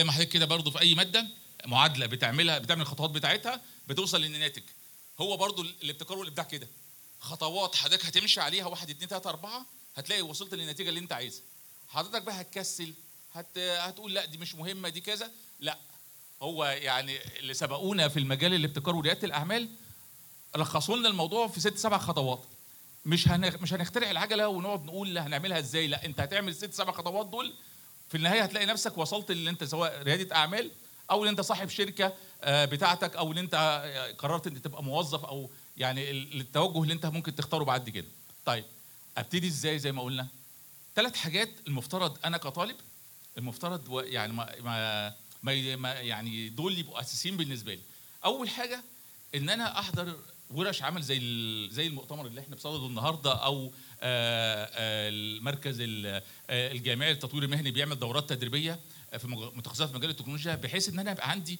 زي ما حضرتك كده برضو في أي مادة معادلة بتعملها بتعمل الخطوات بتاعتها بتوصل للناتج. هو برضو الابتكار والإبداع كده. خطوات حضرتك هتمشي عليها واحد اتنين تلاتة أربعة هتلاقي وصلت للنتيجة اللي أنت عايزها. حضرتك بقى هتكسل هت... هتقول لا دي مش مهمة دي كذا. لا هو يعني اللي سبقونا في المجال الابتكار وريادة الأعمال لخصوا لنا الموضوع في ست سبع خطوات. مش هن... مش هنخترع العجلة ونقعد نقول هنعملها إزاي. لا أنت هتعمل ست سبع خطوات دول في النهاية هتلاقي نفسك وصلت اللي أنت سواء ريادة أعمال أو اللي أنت صاحب شركة آه، بتاعتك أو اللي أنت آه، قررت إن تبقى موظف أو يعني ال- التوجه اللي أنت ممكن تختاره بعد كده. طيب أبتدي إزاي زي ما قلنا؟ ثلاث حاجات المفترض أنا كطالب المفترض يعني ما ما ما يعني دول يبقوا أساسيين بالنسبة لي. أول حاجة إن أنا أحضر ورش عمل زي زي المؤتمر اللي إحنا بصدده النهارده أو المركز ال- آه، الجامعي للتطوير المهني بيعمل دورات تدريبية في متخصصات مجال التكنولوجيا بحيث إن أنا يبقى عندي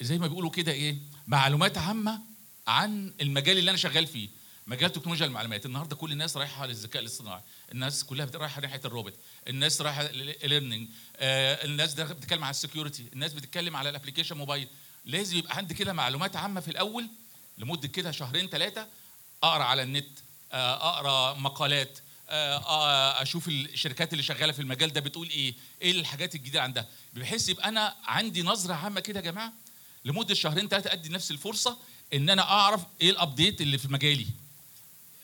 زي ما بيقولوا كده إيه معلومات عامة عن المجال اللي أنا شغال فيه. مجال تكنولوجيا المعلومات. النهارده كل الناس رايحة للذكاء الاصطناعي. الناس كلها رايحة ناحية الروبوت. الناس رايحة learning الناس ده بتتكلم على ال security الناس بتتكلم على ال application mobile لازم يبقى عندي كده معلومات عامة في الأول لمدة كده شهرين ثلاثة أقرأ على النت. آه، أقرأ مقالات. آه، آه، أشوف الشركات اللي شغالة في المجال ده بتقول إيه؟ إيه الحاجات الجديدة عندها؟ بحيث يبقى أنا عندي نظرة عامة كده يا جماعة لمدة شهرين ثلاثة أدي نفسي الفرصة إن أنا أعرف إيه الابديت اللي في مجالي.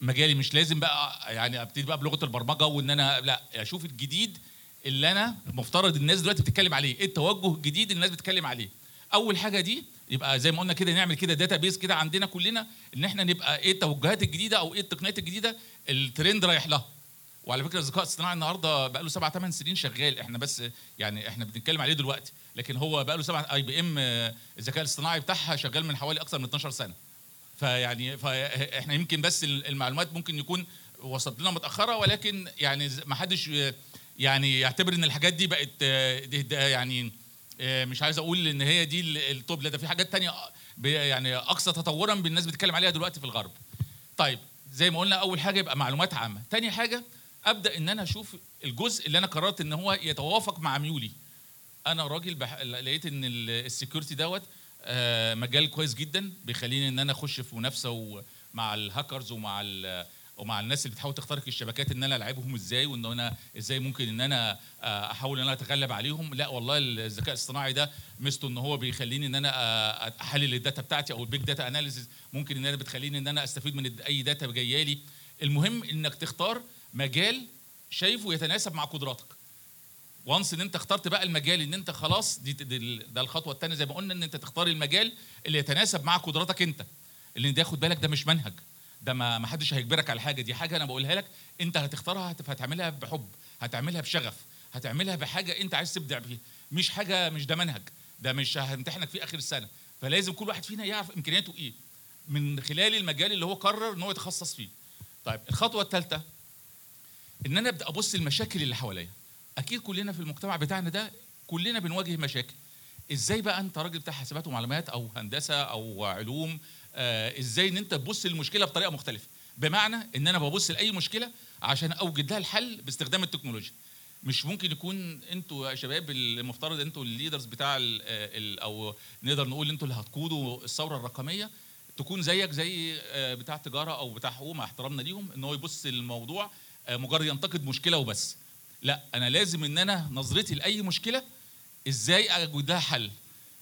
مجالي مش لازم بقى يعني أبتدي بقى بلغة البرمجة وإن أنا لا أشوف الجديد اللي أنا مفترض الناس دلوقتي بتتكلم عليه إيه التوجه الجديد اللي الناس بتتكلم عليه. أول حاجة دي يبقى زي ما قلنا كده نعمل كده database كده عندنا كلنا ان إحنا نبقى إيه التوجهات الجديدة أو إيه التقنيات الجديدة الترند رايح لها. وعلى فكرة الذكاء الاصطناعي النهارده بقى له سبع ثمان سنين شغال. إحنا بس يعني إحنا بنتكلم عليه دلوقتي. لكن هو بقى له سبع IBM الذكاء الاصطناعي بتاعها شغال من حوالي أكثر من 12 سنة. فيعني فاحنا يمكن بس المعلومات ممكن يكون وصلت لنا متأخرة ولكن يعني ما حدش يعني يعتبر إن الحاجات دي بقت آه، يعني آه، مش عايز أقول ان هي دي ال- ال top لا ده في حاجات تانية يعني أكثر تطورا بالناس بتتكلم عليها دلوقتي في الغرب طيب زي ما قلنا اول حاجة يبقى معلومات عامة تاني حاجة أبدأ إن أنا أشوف الجزء اللي أنا قررت إن هو يتوافق مع ميولي أنا راجل بح... لقيت إن ال- ال security دوت آه، مجال كويس جدا بيخليني إن أنا أخش في منافسة مع الهاكرز ومع. ومع الناس اللي بتحاول تخترق الشبكات إن أنا ألعبهم إزاي وإن أنا إزاي ممكن إن أنا آه، أحاول إن أنا أتغلب عليهم. لا والله الذكاء الاصطناعي ده ميزته إن هو بيخليني إن أنا آه، أحلل ال data بتاعتي أو ال big data analysis ممكن إن أنا بتخليني إن أنا أستفيد من أي data جاية لي. المهم إنك تختار مجال شايفه يتناسب مع قدراتك. وانس إن أنت اخترت بقى المجال إن أنت خلاص دي, دي ده الخطوة الثانية زي ما قلنا إن أنت تختار المجال اللي يتناسب مع قدراتك أنت. اللي ده خد بالك ده مش منهج. ده ما حدش هيجبرك على حاجة. دي حاجة أنا بقولها لك أنت هتختارها هت- هتعملها بحب هتعملها بشغف هتعملها بحاجة أنت عايز تبدع بيها. مش حاجة مش ده منهج ده مش همتحنك فيه آخر السنة. فلازم كل واحد فينا يعرف إمكانياته إيه من خلال المجال اللي هو قرر إن هو يتخصص فيه. طيب الخطوة الثالثه إن أنا أبدأ أبص المشاكل اللي حواليا. أكيد كلنا في المجتمع بتاعنا ده كلنا بنواجه مشاكل. إزاي بقى أنت راجل بتاع حسابات ومعلومات أو هندسة أو علوم آه إزاي إن أنت تبص للمشكلة بطريقة مختلفة. بمعنى إن أنا ببص لأي مشكلة عشان أوجد لها الحل باستخدام التكنولوجيا. مش ممكن يكون أنتوا يا شباب المفترض أنتوا الليدرز بتاع ال ال أو نقدر نقول أنتوا اللي هتقودوا الثورة الرقمية تكون زيك زي آه، بتاع تجارة أو بتاع حقوق مع احترامنا ليهم إن هو يبص للموضوع آه، مجرد ينتقد مشكلة وبس. لا أنا لازم إن أنا نظرتي لأي مشكلة إزاي أوجد لها حل.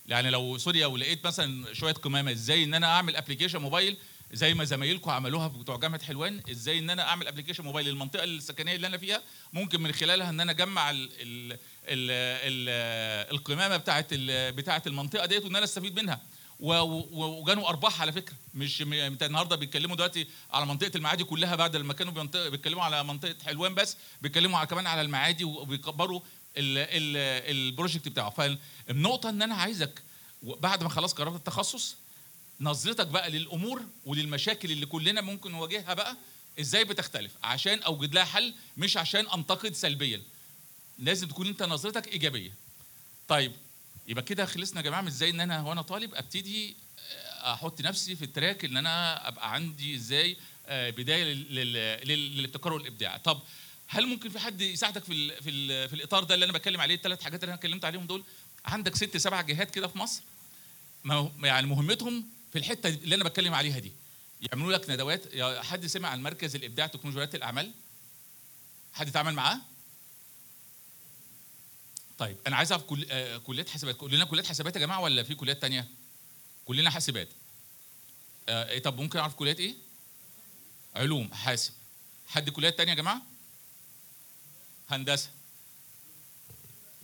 يعني لو سوريا ولقيت مثلا شوية قمامة إزاي إن أنا أعمل application mobile زي ما زمايلكم عملوها بتوع جامعة حلوان؟ إزاي إن أنا أعمل application mobile للمنطقه السكنية اللي أنا فيها ممكن من خلالها إن أنا أجمع ال ال ال ال القمامة بتاعه بتاعه المنطقة ديت وإن أنا أستفيد منها. وجانوا أرباح على فكرة. مش النهارده بيتكلموا دلوقتي على منطقة المعادي كلها بعد لما كانوا بيتكلموا على منطقة حلوان بس بيتكلموا على كمان على المعادي وبيكبروا ال project بتاعه. فالنقطة إن أنا عايزك بعد ما خلاص قررت التخصص نظرتك بقى للأمور وللمشاكل اللي كلنا ممكن نواجهها بقى إزاي بتختلف؟ عشان أوجد لها حل مش عشان أنتقد سلبيا. لازم تكون أنت نظرتك إيجابية. طيب يبقى كده خلصنا يا جماعة إزاي إن أنا وأنا طالب أبتدي آه، أحط نفسي في ال track إن أنا أبقى عندي إزاي آه، بداية لل- لل- لل- للابتكار والإبداع. طب هل ممكن في حد يساعدك في ال في ال في الإطار ده اللي أنا بتكلم عليه الثلاث حاجات اللي أنا اتكلمت عليهم دول؟ عندك ست سبع جهات كده في مصر يعني مهمتهم في الحتة اللي أنا بتكلم عليها دي. يعملوا لك ندوات. حد سمع عن مركز الإبداع تكنولوجيات الأعمال؟ حد اتعامل معاه؟ طيب أنا عايز أعرف كل... آه كليات حاسبات. كلنا كليات حاسبات يا جماعة ولا في كليات تانية؟ كلنا حاسبات. آه إيه طب ممكن أعرف كليات إيه؟ علوم حاسب. حد كليات تانية يا جماعة؟ هندسة.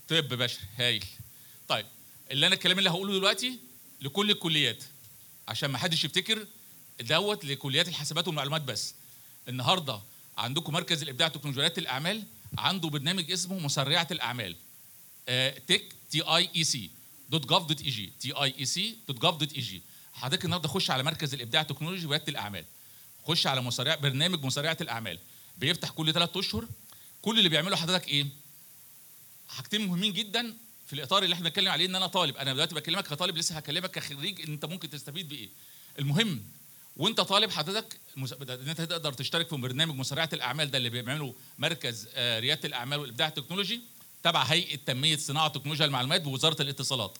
طب بشري هايل. طيب اللي أنا الكلام اللي هقوله دلوقتي لكل الكليات عشان ما حدش يفتكر دوت لكليات الحاسبات والمعلومات بس. النهارده عندكم مركز الإبداع تكنولوجيات الأعمال عنده برنامج اسمه مسرعه الأعمال. تك T I E C dot gov dot E G T I E C dot gov dot E G حضرتك النهارده خش على مركز الإبداع التكنولوجي ورياده الأعمال. خش على مسرع برنامج مسرعه الأعمال. بيفتح كل ثلاث أشهر كل اللي بيعمله حضرتك إيه؟ حاجتين مهمين جدا في الإطار اللي إحنا بنتكلم عليه إن أنا طالب. أنا دلوقتي بكلمك كطالب لسه هكلمك كخريج إن أنت ممكن تستفيد بإيه؟ المهم وأنت طالب حضرتك إن أنت تقدر تشترك في برنامج مسرعه الأعمال ده اللي بيعمله مركز ريادة الأعمال والإبداع التكنولوجي تبع هيئة تنمية صناعة تكنولوجيا المعلومات بوزارة الاتصالات.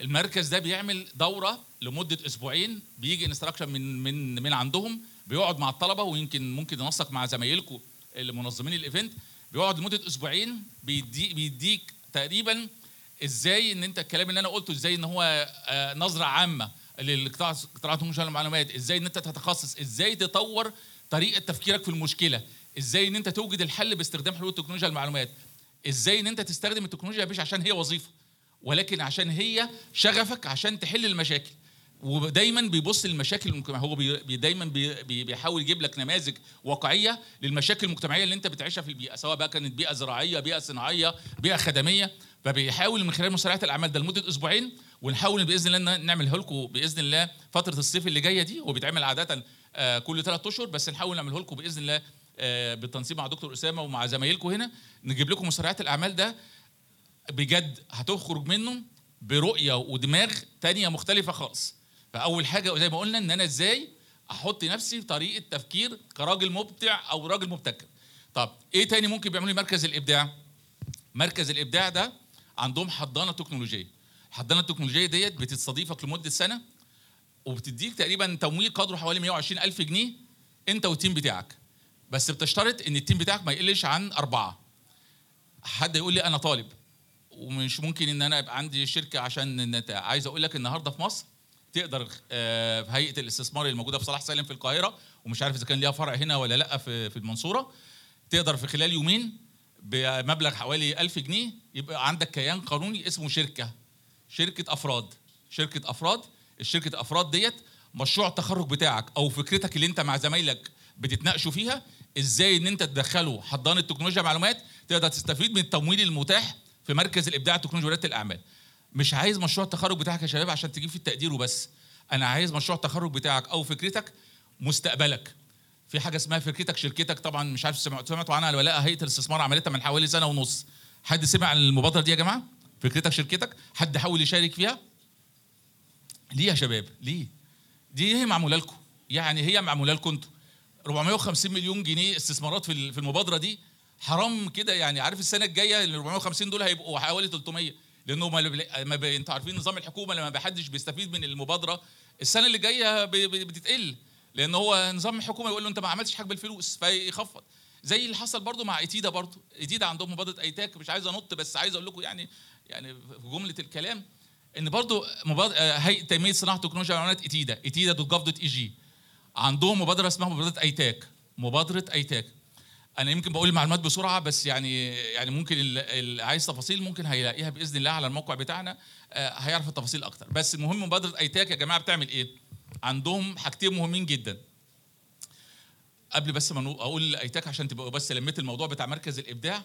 المركز ده بيعمل دورة لمدة أسبوعين بيجي instructor من من من عندهم بيقعد مع الطلبة ويمكن ممكن ينسق مع زمايلكم اللي منظمين ال event بيقعد لمدة أسبوعين بيدي بيديك تقريبا إزاي إن أنت الكلام اللي أنا قلته إزاي إن هو نظرة عامة للقطاع قطاع تكنولوجيا المعلومات إزاي إن أنت تتخصص إزاي تطور طريقة تفكيرك في المشكلة إزاي إن أنت توجد الحل باستخدام حلول تكنولوجيا المعلومات إزاي إن أنت تستخدم التكنولوجيا مش عشان هي وظيفة ولكن عشان هي شغفك عشان تحل المشاكل. ودايما بيبص للمشاكل المجتمعيه هو بي دايما بي بيحاول يجيب لك نماذج واقعية للمشاكل المجتمعية اللي انت بتعيشها في البيئة سواء بقى كانت بيئة زراعية بيئة صناعية بيئة خدمية. فبيحاول من خلال مسرعات الأعمال ده لمدة أسبوعين ونحاول بإذن الله نعملها لكم باذن الله فترة الصيف اللي جاية دي هو بيتعمل عادة كل ثلاث أشهر بس نحاول نعمله لكم بإذن الله بالتنسيق مع دكتور أسامة ومع زمايلكم هنا نجيب لكم مسرعات الأعمال ده بجد هتخرج منه برؤية ودماغ تانية مختلفة خالص. فأول حاجة زي ما قلنا إن أنا إزاي أحط نفسي في طريقة تفكير كراجل مبدع أو راجل مبتكر. طب إيه تاني ممكن بيعملوا لي مركز الإبداع؟ مركز الإبداع ده عندهم حضانة تكنولوجية. الحضانة التكنولوجية ديت بتستضيفك لمدة سنة وبتديك تقريبا تمويل قدره حوالي 120 ألف جنيه أنت وال team بتاعك. بس بتشترط إن ال team بتاعك ما يقلش عن أربعة. حد يقول لي أنا طالب ومش ممكن إن أنا يبقى عندي شركة عشان عايز أقول لك النهارده في مصر تقدر في هيئة الاستثمار اللي موجودة في صلاح سالم في القاهرة ومش عارف إذا كان ليها فرع هنا ولا لأ في في المنصورة تقدر في خلال يومين بمبلغ حوالي 1000 جنيه يبقى عندك كيان قانوني اسمه شركة شركة أفراد شركة أفراد. الشركة أفراد ديت مشروع التخرج بتاعك أو فكرتك اللي أنت مع زمايلك بتتناقشوا فيها إزاي إن أنت تدخله حضانة تكنولوجيا معلومات تقدر تستفيد من التمويل المتاح في مركز الابداع التكنولوجي ورياده الأعمال. مش عايز مشروع التخرج بتاعك يا شباب عشان تجيب فيه التقدير وبس. أنا عايز مشروع التخرج بتاعك أو فكرتك مستقبلك. في حاجة اسمها فكرتك شركتك طبعا مش عارف سمعتوا عنها ولا لأ هيئة الاستثمار عملتها من حوالي سنة ونص. حد سمع عن المبادرة دي يا جماعة؟ فكرتك شركتك؟ حد حاول يشارك فيها؟ ليه يا شباب؟ ليه؟ دي هي معمولة لكم. يعني هي معمولة لكم أنتوا. 450 مليون جنيه استثمارات في المبادرة دي حرام كده يعني. عارف السنة الجاية ال 450 دول هيبقوا حوالي 300 لأنه ما, ب... أنتوا عارفين نظام الحكومة لما حدش بيستفيد من المبادرة السنة اللي جاية ب... ب... بتتقل لأن هو نظام الحكومة يقول له أنت ما عملتش حاجة بالفلوس فيخفض. زي اللي حصل برضو مع إيتيدا برضو إيتيدا عندهم مبادرة أيتاك مش عايز أنط بس عايز أقول لكم يعني يعني في جملة الكلام إن برضو مبادرة هيئة تنميه صناعة تكنولوجيا المعلومات إيتيدا إيتيدا dot dot eg عندهم مبادرة اسمها مبادرة أيتاك. مبادرة أيتاك. أنا يمكن بقول المعلومات بسرعة بس يعني يعني ممكن اللي عايز تفاصيل ممكن هيلاقيها بإذن الله على الموقع بتاعنا. هيعرف التفاصيل أكتر. بس المهم مبادرة أيتاك يا جماعة بتعمل إيه؟ عندهم حاجتين مهمين جدا. قبل بس ما أقول ايتاك عشان تبقوا بس لميت الموضوع بتاع مركز الإبداع.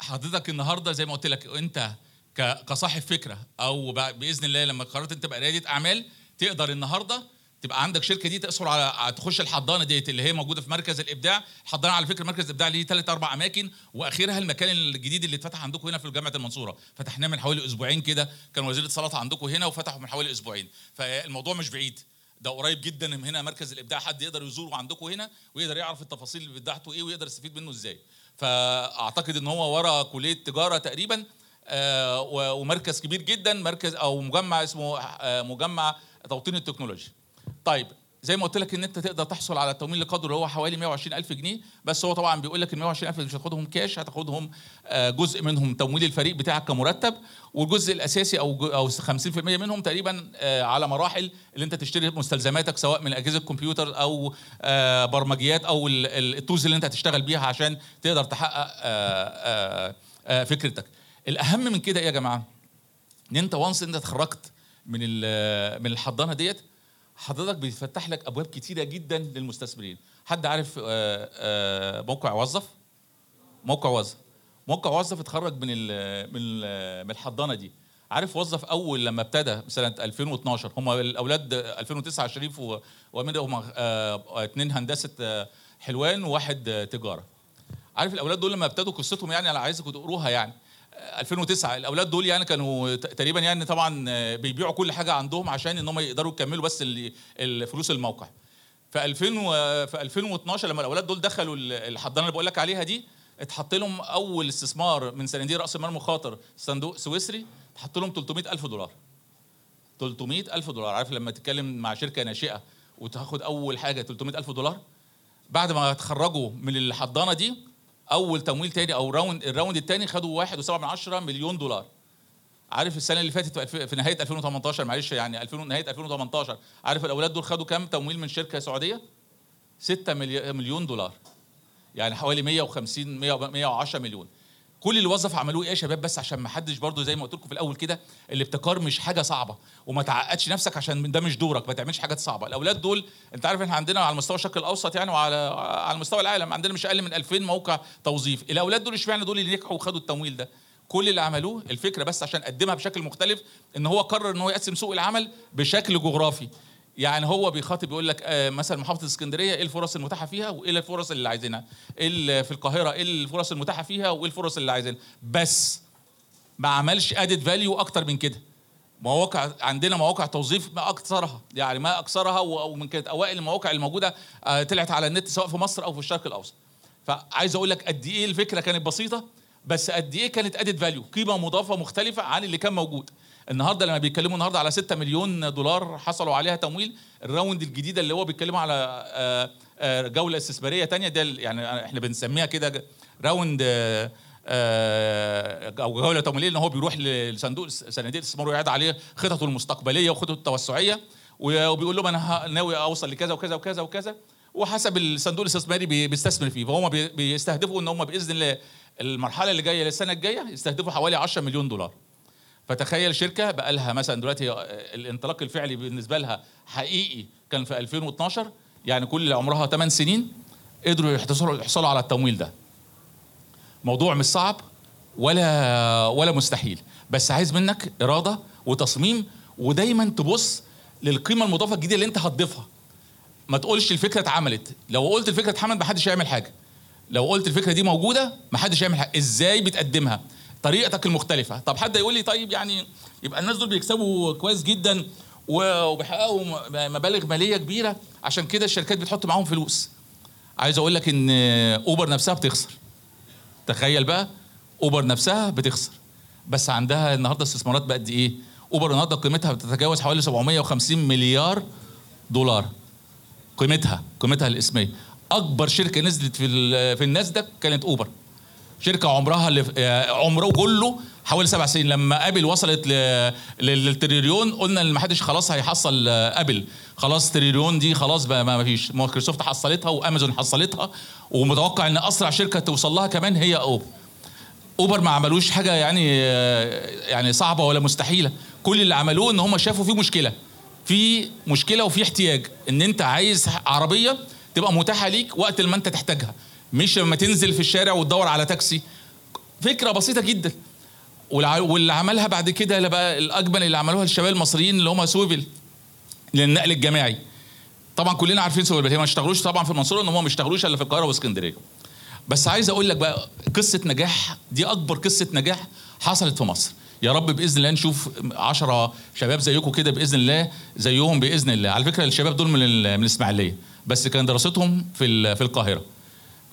حضرتك النهارده زي ما قلت لك أنت كصاحب فكرة أو بإذن الله لما قررت أنت تبقى ريادة أعمال تقدر النهارده تبقى عندك شركة دي تحصل على تخش الحضانة ديت اللي هي موجودة في مركز الإبداع. الحضانة على فكرة مركز الإبداع ليه ثلاث أربع أماكن واخرها المكان الجديد اللي اتفتح عندكم هنا في جامعه المنصورة. فتحناه من حوالي أسبوعين كده كان وزير الاتصالات عندكم هنا وفتحوا من حوالي أسبوعين. فالموضوع مش بعيد. ده قريب جدا من هنا مركز الإبداع حد يقدر يزوره عندكم هنا ويقدر يعرف التفاصيل اللي بتاعته إيه ويقدر يستفيد منه إزاي. فأعتقد إن هو ورا كلية تجارة تقريبا آه، ومركز كبير جدا مركز أو مجمع اسمه آه، مجمع توطين التكنولوجيا. طيب زي ما قلت لك إن أنت تقدر تحصل على التمويل اللي هو حوالي 120 ألف جنيه بس هو طبعا بيقول لك ال 120 ألف مش هتاخدهم كاش هتاخدهم آه، جزء منهم تمويل الفريق بتاعك كمرتب والجزء الأساسي أو أو 50% منهم تقريبا آه، على مراحل اللي أنت تشتري مستلزماتك سواء من أجهزة الكمبيوتر أو آه، برمجيات أو التولز اللي أنت هتشتغل بيها عشان تقدر تحقق فكرتك. الأهم من كده إيه يا جماعة؟ إن أنت وانس أنت اتخرجت من من الحضانة ديت حضرتك بيفتح لك أبواب كتيرة جدا للمستثمرين. حد عارف آه، آه، موقع وظف؟ موقع وظف. موقع وظف اتخرج من من من الحضانة دي. عارف وظف أول لما ابتدى؟ سنة 2012 هم الأولاد 2009 شريف ومنهم آه، اثنين هندسة حلوان وواحد تجارة. عارف الأولاد دول لما ابتدوا قصتهم يعني أنا عايزكم تقروها يعني. 2009 الأولاد دول يعني كانوا تقريبا يعني طبعا بيبيعوا كل حاجة عندهم عشان إن هم يقدروا يكملوا بس الفلوس الموقع. في 2000 في 2012 لما الأولاد دول دخلوا الحضانة اللي بقول لك عليها دي اتحط لهم أول استثمار من صناديق رأس المال مخاطر صندوق سويسري اتحط لهم 300 ألف دولار. 300 ألف دولار. عارف لما تتكلم مع شركة ناشئة وتاخد أول حاجة 300 ألف دولار؟ بعد ما تخرجوا من الحضانة دي أول تمويل تاني أو round ال round الثاني خدوا 1.7 مليون دولار. عارف السنة اللي فاتت في نهاية 2018 معلش يعني 2000 نهاية 2018 عارف الأولاد دول خدوا كام تمويل من شركة سعودية؟ 6 مليون دولار. يعني حوالي 150 110 مليون. كل اللي وظف عملوه إيه يا شباب؟ بس عشان ما حدش برضه زي ما قلت لكم في الأول كده الابتكار مش حاجة صعبة وما تعقدش نفسك عشان ده مش دورك ما تعملش حاجات صعبة. الأولاد دول أنت عارف إحنا عندنا على مستوى الشرق الأوسط يعني وعلى على مستوى العالم عندنا مش أقل من 2000 موقع توظيف. الأولاد دول إشمعنى دول اللي نجحوا وخدوا التمويل ده؟ كل اللي عملوه الفكرة بس عشان قدمها بشكل مختلف إن هو قرر إن هو يقسم سوق العمل بشكل جغرافي. يعني هو بيخاطب يقول لك آه مثلا محافظة اسكندرية إيه الفرص المتاحة فيها وإيه الفرص اللي عايزينها؟ إيه في القاهرة إيه الفرص المتاحة فيها وإيه الفرص اللي عايزينها؟ بس ما عملش ادد فاليو أكتر من كده. مواقع عندنا مواقع توظيف ما أكثرها يعني ما أكثرها ومن كانت أوائل المواقع الموجودة آه طلعت على النت سواء في مصر أو في الشرق الأوسط. فعايز أقول لك قد إيه الفكرة كانت بسيطة بس قد إيه كانت added value قيمة مضافة مختلفة عن اللي كان موجود. النهارده لما بيتكلموا النهارده على 6 مليون دولار حصلوا عليها تمويل ال round الجديده اللي هو بيتكلموا على آه، آه، جولة استثمارية تانية ده يعني إحنا بنسميها كده round آه، أو جولة تمويلية ان هو بيروح لصندوق صناديق الاستثمار ويعد عليه خططه المستقبلية وخططه التوسعية وبيقول لهم أنا ناوي اوصل لكذا وكذا وكذا وكذا وحسب الصندوق الاستثماري بيستثمر فيه فهم بيستهدفوا ان هم بإذن الله المرحلة اللي جاية للسنة الجاية يستهدفوا حوالي 10 مليون دولار. فتخيل شركة بقى لها مثلا دلوقتي الانطلاق الفعلي بالنسبة لها حقيقي كان في 2012 يعني كل اللي عمرها 8 سنين قدروا يحصلوا على التمويل ده. موضوع مش صعب ولا ولا مستحيل بس عايز منك إرادة وتصميم ودايما تبص للقيمة المضافة الجديدة اللي أنت هتضيفها. ما تقولش الفكرة اتعملت. لو قلت الفكرة اتعملت ما حدش هيعمل حاجة. لو قلت الفكرة دي موجودة ما حدش هيعمل حاجة. إزاي بتقدمها؟ طريقتك المختلفة. طب حد يقول لي طيب يعني يبقى الناس دول بيكسبوا كويس جدا وبيحققوا مبالغ مالية كبيرة عشان كده الشركات بتحط معاهم فلوس. عايز أقول لك إن أوبر نفسها بتخسر. تخيل بقى أوبر نفسها بتخسر. بس عندها النهارده استثمارات بقد إيه؟ أوبر النهارده قيمتها بتتجاوز حوالي 750 مليار دولار. قيمتها قيمتها الإسمية. أكبر شركة نزلت في في الناسداك كانت أوبر. شركة عمرها اللي آه، عمره كله حوالي سبع سنين. لما أبل وصلت للتريليون قلنا إن ما حدش خلاص هيحصل آه، أبل. خلاص تريليون دي خلاص بقى ما فيش. مايكروسوفت حصلتها وأمازون حصلتها ومتوقع إن أسرع شركة توصل لها كمان هي أوبر. أوبر ما عملوش حاجة يعني آه، يعني صعبة ولا مستحيلة. كل اللي عملوه إن هم شافوا في مشكلة. في مشكلة وفي احتياج. إن أنت عايز عربية تبقى متاحة ليك وقت ما أنت تحتاجها. مش لما تنزل في الشارع وتدور على تاكسي. فكرة بسيطة جدا. واللي عملها بعد كده بقى الأجمل اللي عملوها الشباب المصريين اللي هم سويفل للنقل الجماعي. طبعا كلنا عارفين سويفل هي ما اشتغلوش طبعا في المنصورة إن هم ما اشتغلوش إلا في القاهرة واسكندرية. بس عايز أقول لك بقى قصة نجاح دي أكبر قصة نجاح حصلت في مصر. يا رب بإذن الله نشوف عشرة شباب زيكم كده بإذن الله زيهم بإذن الله. على فكرة الشباب دول من من الاسماعيليه بس كان دراستهم في في القاهرة.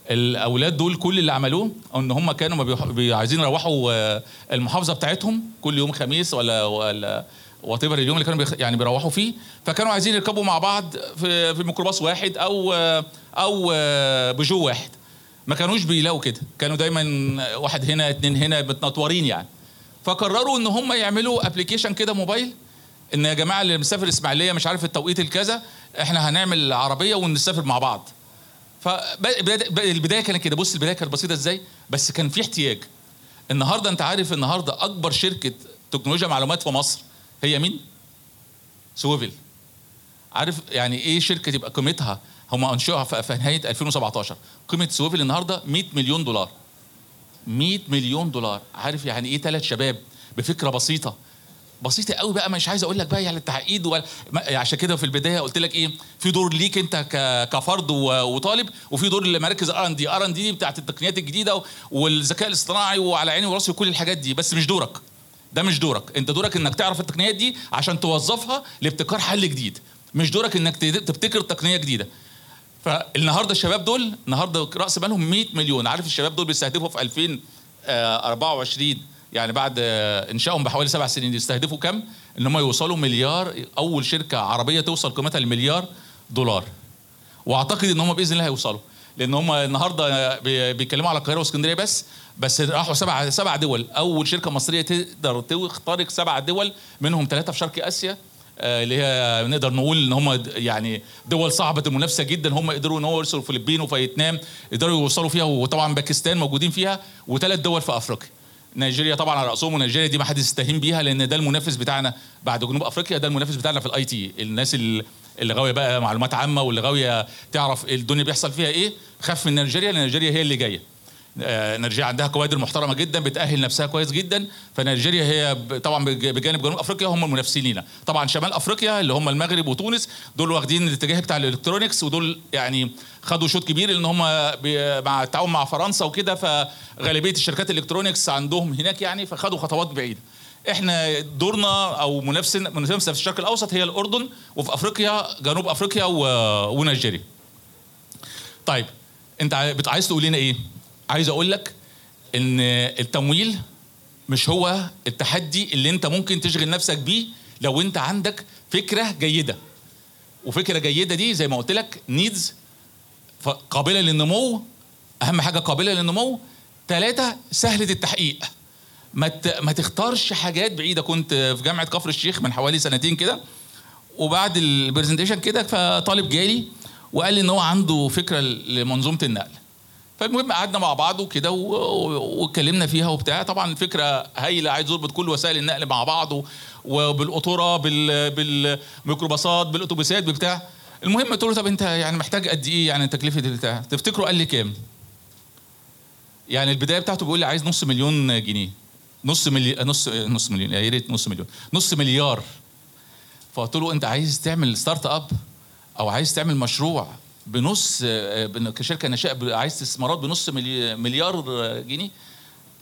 الأولاد دول كل اللي عملوه إن هم كانوا عايزين يروحوا آه، المحافظة بتاعتهم كل يوم خميس ولا ولا whatever اليوم اللي كانوا يعني بيروحوا فيه. فكانوا عايزين يركبوا مع بعض في في ميكروباص واحد أو آه، أو آه، بيجو واحد. ما كانوش بيلاقوا كده. كانوا دايما واحد هنا اتنين هنا متنطورين يعني. فقرروا إن هم يعملوا application كده موبايل إن يا جماعة اللي مسافر إسماعيلية مش عارف التوقيت الكذا إحنا هنعمل عربية ونسافر مع بعض. فالبدايه كانت كده. بص البداية كانت بسيطة إزاي؟ بس كان في احتياج. النهارده أنت عارف النهارده أكبر شركة تكنولوجيا معلومات في مصر هي مين؟ سويفل. عارف يعني إيه شركة تبقى قيمتها؟ هم أنشئوها في نهاية 2017 قيمة سويفل النهارده 100 مليون دولار. 100 مليون دولار. عارف يعني إيه ثلاث شباب؟ بفكرة بسيطة. بسيطة قوي بقى مش عايز أقول لك بقى يعني التعقيد ولا عشان كده في البداية قلت لك إيه في دور ليك أنت كفرد وطالب وفي دور لمراكز ار ان دي ار ان دي بتاعت التقنيات الجديدة والذكاء الاصطناعي وعلى عيني وراسي وكل الحاجات دي بس مش دورك. ده مش دورك. أنت دورك إنك تعرف التقنيات دي عشان توظفها لابتكار حل جديد. مش دورك إنك تبتكر تقنية جديدة. فالنهاردة الشباب دول النهارده رأس مالهم 100 مليون. عارف الشباب دول بيستهدفوا في 2024 يعني بعد إنشائهم بحوالي سبع سنين يستهدفوا كم؟ إن هم يوصلوا مليار أول شركة عربية توصل قيمتها لمليار دولار. وأعتقد إن هم بإذن الله هيوصلوا. لأن هم النهارده بي- بيتكلموا على القاهرة واسكندرية بس بس راحوا سبع سبع دول. أول شركة مصرية تقدر تخترق سبع دول منهم ثلاثة في شرق آسيا آه، اللي هي نقدر نقول إن هم يعني دول صعبة المنافسه جدا. هم قدروا إن هو يوصلوا الفلبين وفيتنام قدروا يوصلوا فيها وطبعا باكستان موجودين فيها وثلاث دول في أفريقيا. نيجيريا طبعا على رأسهم ونيجيريا دي ما حدش يستهين بيها لأن ده المنافس بتاعنا بعد جنوب أفريقيا ده المنافس بتاعنا في ال IT الناس اللي غاوية بقى معلومات عامة واللي غاوية تعرف الدنيا بيحصل فيها إيه خاف من نيجيريا لأن نيجيريا هي اللي جاية. آه، نيجيريا عندها كوادر محترمة جدا بتأهل نفسها كويس جدا. فنيجيريا هي طبعا بج- بجانب جنوب أفريقيا هم المنافسين لينا طبعا شمال أفريقيا اللي هم المغرب وتونس دول واخدين الاتجاه بتاع ال electronics ودول يعني خدوا شوط كبير لأن هم مع التعاون مع فرنسا وكده فغالبية الشركات ال electronics عندهم هناك يعني فخدوا خطوات بعيدة. إحنا دورنا أو منافس منافسه في الشرق الأوسط هي الأردن وفي أفريقيا جنوب أفريقيا ونيجيريا. طيب أنت عايز تقول لنا إيه؟ عايز أقول لك إن التمويل مش هو التحدي اللي أنت ممكن تشغل نفسك بيه لو أنت عندك فكرة جيدة. وفكرة جيدة دي زي ما قلت لك نيدز قابله للنمو أهم حاجة قابلة للنمو. ثلاثة سهلة التحقيق. ما ما تختارش حاجات بعيدة. كنت في جامعة كفر الشيخ من حوالي سنتين كده وبعد البرزنتيشن كده فطالب جالي وقال لي إن هو عنده فكرة لمنظومة النقل. فالمهم قعدنا مع بعض وكده واتكلمنا فيها وبتاع. طبعا الفكرة هايلة عايز يربط كل وسائل النقل مع بعض وبالقطورة بال بالميكروباصات بالأتوبيسات بتاع المهم قلت له طب انت يعني محتاج قد إيه يعني تكلفة البتاع تفتكروا قال لي كام؟ يعني البداية بتاعته بيقول لي عايز نص مليون جنيه. نص مليون نص نص مليون يا ريت نص مليون. نص مليار. فقلت له انت عايز تعمل startup أو عايز تعمل مشروع بنص بن- كشركة ناشئه عايز استثمارات بنص ملي- مليار جنيه؟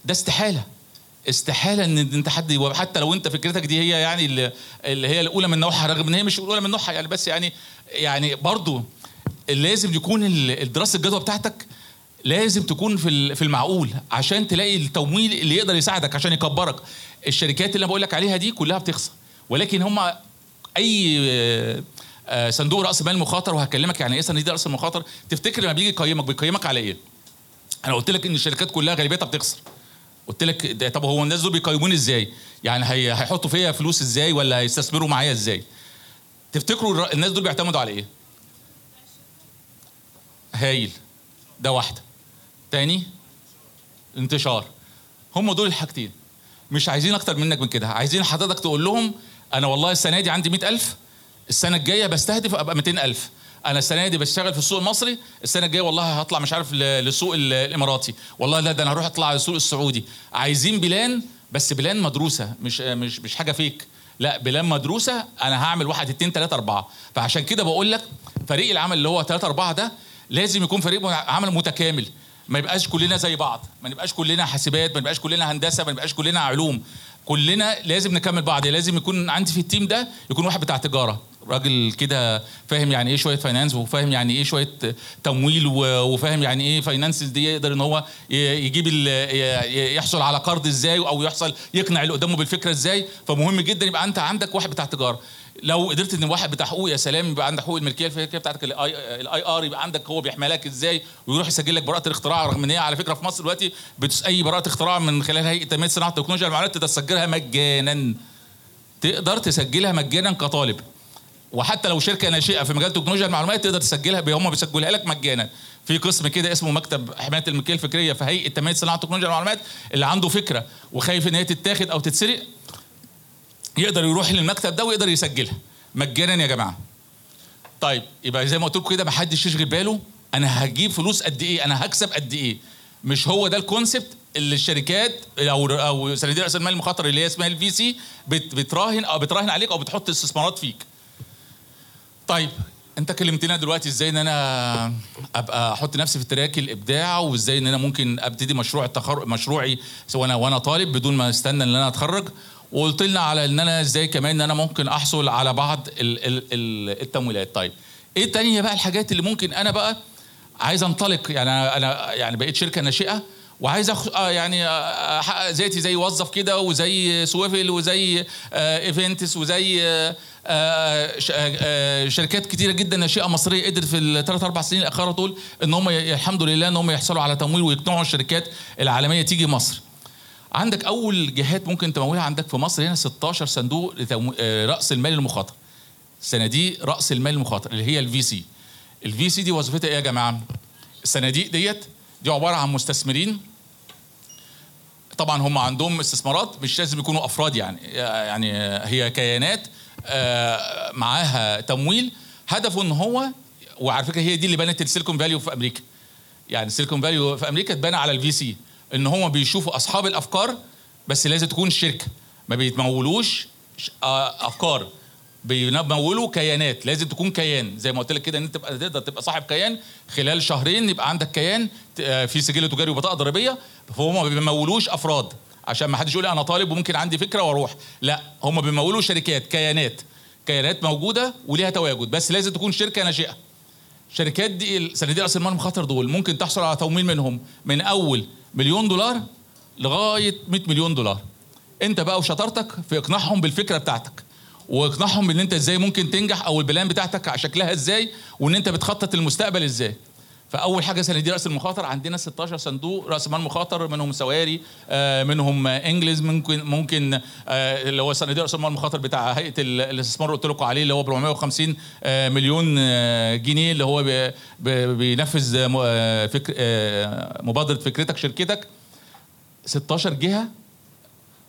ده استحالة. استحالة إن أنت حد حتى لو أنت فكرتك دي هي يعني اللي هي الأولى من نوعها رغم إن هي مش الأولى من نوعها يعني بس يعني يعني برضو لازم يكون ال- الدراسة الجدوى بتاعتك لازم تكون في في المعقول عشان تلاقي التمويل اللي يقدر يساعدك عشان يكبرك. الشركات اللي أنا بقول لك عليها دي كلها بتخسر. ولكن هم أي آه، آه، صندوق رأس مال مخاطر وهكلمك يعني إيه صندوق رأس مال مخاطر تفتكر لما بيجي يقيمك بيقيمك على إيه؟ أنا قلت لك إن الشركات كلها غالبيتها بتخسر. قلت لك طب هو الناس دول بيقيموني إزاي؟ يعني هي هيحطوا فيا فلوس إزاي ولا هيستثمروا معايا إزاي؟ تفتكروا الناس دول بيعتمدوا على إيه؟ هايل. ده واحدة. تاني انتشار. هم دول الحاجتين. مش عايزين أكتر منك من كده. عايزين حضرتك تقول لهم أنا والله السنة دي عندي 100000 السنة الجاية بستهدف أبقى 200000 أنا السنة دي بشتغل في السوق المصري السنة الجاية والله هطلع مش عارف للسوق ال- الإماراتي. والله لا ده أنا هروح أطلع للسوق السعودي. عايزين plan بس plan مدروسة مش مش مش حاجة فيك. لا plan مدروسة أنا هعمل واحد اتنين تلاتة أربعة. فعشان كده بقول لك فريق العمل اللي هو تلاتة أربعة ده لازم يكون فريق عمل متكامل. ما يبقاش كلنا زي بعض ما نبقاش كلنا حاسبات ما نبقاش كلنا هندسة ما نبقاش كلنا علوم. كلنا لازم نكمل بعض. لازم يكون عندي في ال team ده يكون واحد بتاع تجارة. راجل كده فاهم يعني إيه شوية finance وفاهم يعني إيه شوية تمويل وفاهم يعني إيه finance دي يقدر إن هو يجيب يحصل على قرض إزاي أو يحصل يقنع اللي قدامه بالفكرة إزاي. فمهم جدا يبقى أنت عندك واحد بتاع تجارة. لو قدرت إن واحد بتاع حقوق يا سلام يبقى عندك حقوق الملكية الفكرية بتاعتك ال IR يبقى عندك هو بيحمي لك إزاي ويروح يسجل لك براءة الاختراع رغم إن هي على فكرة في مصر دلوقتي أي براءة اختراع من خلال هيئة تنميه صناعة التكنولوجيا المعلومات تقدر تسجلها مجانا. تقدر تسجلها مجانا كطالب. وحتى لو شركة ناشئة في مجال تكنولوجيا المعلومات تقدر تسجلها هم بيسجلها لك مجانا. في قسم كده اسمه مكتب حماية الملكيه الفكرية في هيئة تنميه صناعة تكنولوجيا المعلومات اللي عنده فكرة وخايف إن هي تتاخد أو تتسرق يقدر يروح للمكتب ده ويقدر يسجلها. مجانا يا جماعة. طيب يبقى زي ما قلت لكم كده ما حدش يشغل باله أنا هجيب فلوس قد إيه؟ أنا هكسب قد إيه؟ مش هو ده ال concept اللي الشركات أو أو صناديق رأس المال المخاطر اللي هي اسمها ال VC بتراهن أو بتراهن عليك أو بتحط استثمارات فيك. طيب انت كلمتنا دلوقتي إزاي ان أنا ابقى أحط نفسي في track الابداع وازاي ان أنا ممكن ابتدي مشروع التخرج مشروعي سواء أنا وأنا طالب بدون ما استنى ان أنا اتخرج؟ وقلت لنا على ان أنا إزاي كمان ان أنا ممكن احصل على بعض التمويلات. طيب إيه التانية بقى الحاجات اللي ممكن أنا بقى عايز انطلق؟ يعني أنا يعني بقيت شركة ناشئة وعايز أخ... آه يعني آه، احقق ذاتي زي وظف كده وزي سويفل وزي آه events وزي آه آه, آه، شركات كتيرة جدا ناشئه مصرية قدرت في الثلاث أربع سنين الأخيرة دول إن هم الحمد لله إن هم يحصلوا على تمويل ويقنعوا الشركات العالمية تيجي مصر. عندك أول جهات ممكن تمولها عندك في مصر هنا 16 صندوق لتمو... آه، رأس المال المخاطر. صناديق رأس المال المخاطر اللي هي ال VC. ال VC دي وظيفتها إيه يا جماعة؟ الصناديق ديت دي عبارة عن مستثمرين طبعا هم عندهم استثمارات مش لازم يكونوا أفراد يعني يعني هي كيانات آه، معاها تمويل. هدفه إن هو وعلى فكرة هي دي اللي بنت السيليكون فالي في أمريكا. يعني السيليكون فالي في أمريكا اتبنى على ال VC إن هم بيشوفوا أصحاب الأفكار بس لازم تكون شركة. ما بيتمولوش آه، أفكار. بيمولوا كيانات. لازم تكون كيان. زي ما قلت لك كده إن أنت تبقى تقدر تبقى صاحب كيان. خلال شهرين يبقى عندك كيان آه، في سجل تجاري وبطاقة ضريبية. فهم ما بيمولوش أفراد. عشان ما حدش يقول أنا طالب وممكن عندي فكرة وأروح. لا هم بيمولوا شركات كيانات. كيانات موجودة وليها تواجد. بس لازم تكون شركة ناشئة. شركات دي صناديق رأس المال المخاطر دول. ممكن تحصل على تمويل منهم من أول مليون دولار لغاية 100 مليون دولار. أنت بقى وشطارتك في إقناعهم بالفكرة بتاعتك. واقنعهم ان انت إزاي ممكن تنجح أو البلان بتاعتك شكلها إزاي وان انت بتخطط المستقبل إزاي. فأول حاجة صناديق رأس المخاطر عندنا 16 صندوق رأس مال مخاطر منهم سواري آه، منهم angels ممكن ممكن آه، اللي هو صناديق رأس المال المخاطر بتاع هيئة الاستثمار اللي قلت لكم عليه اللي هو ب 450 آه، مليون جنيه اللي هو بينفذ فكر مبادرة فكرتك شركتك. 16 جهة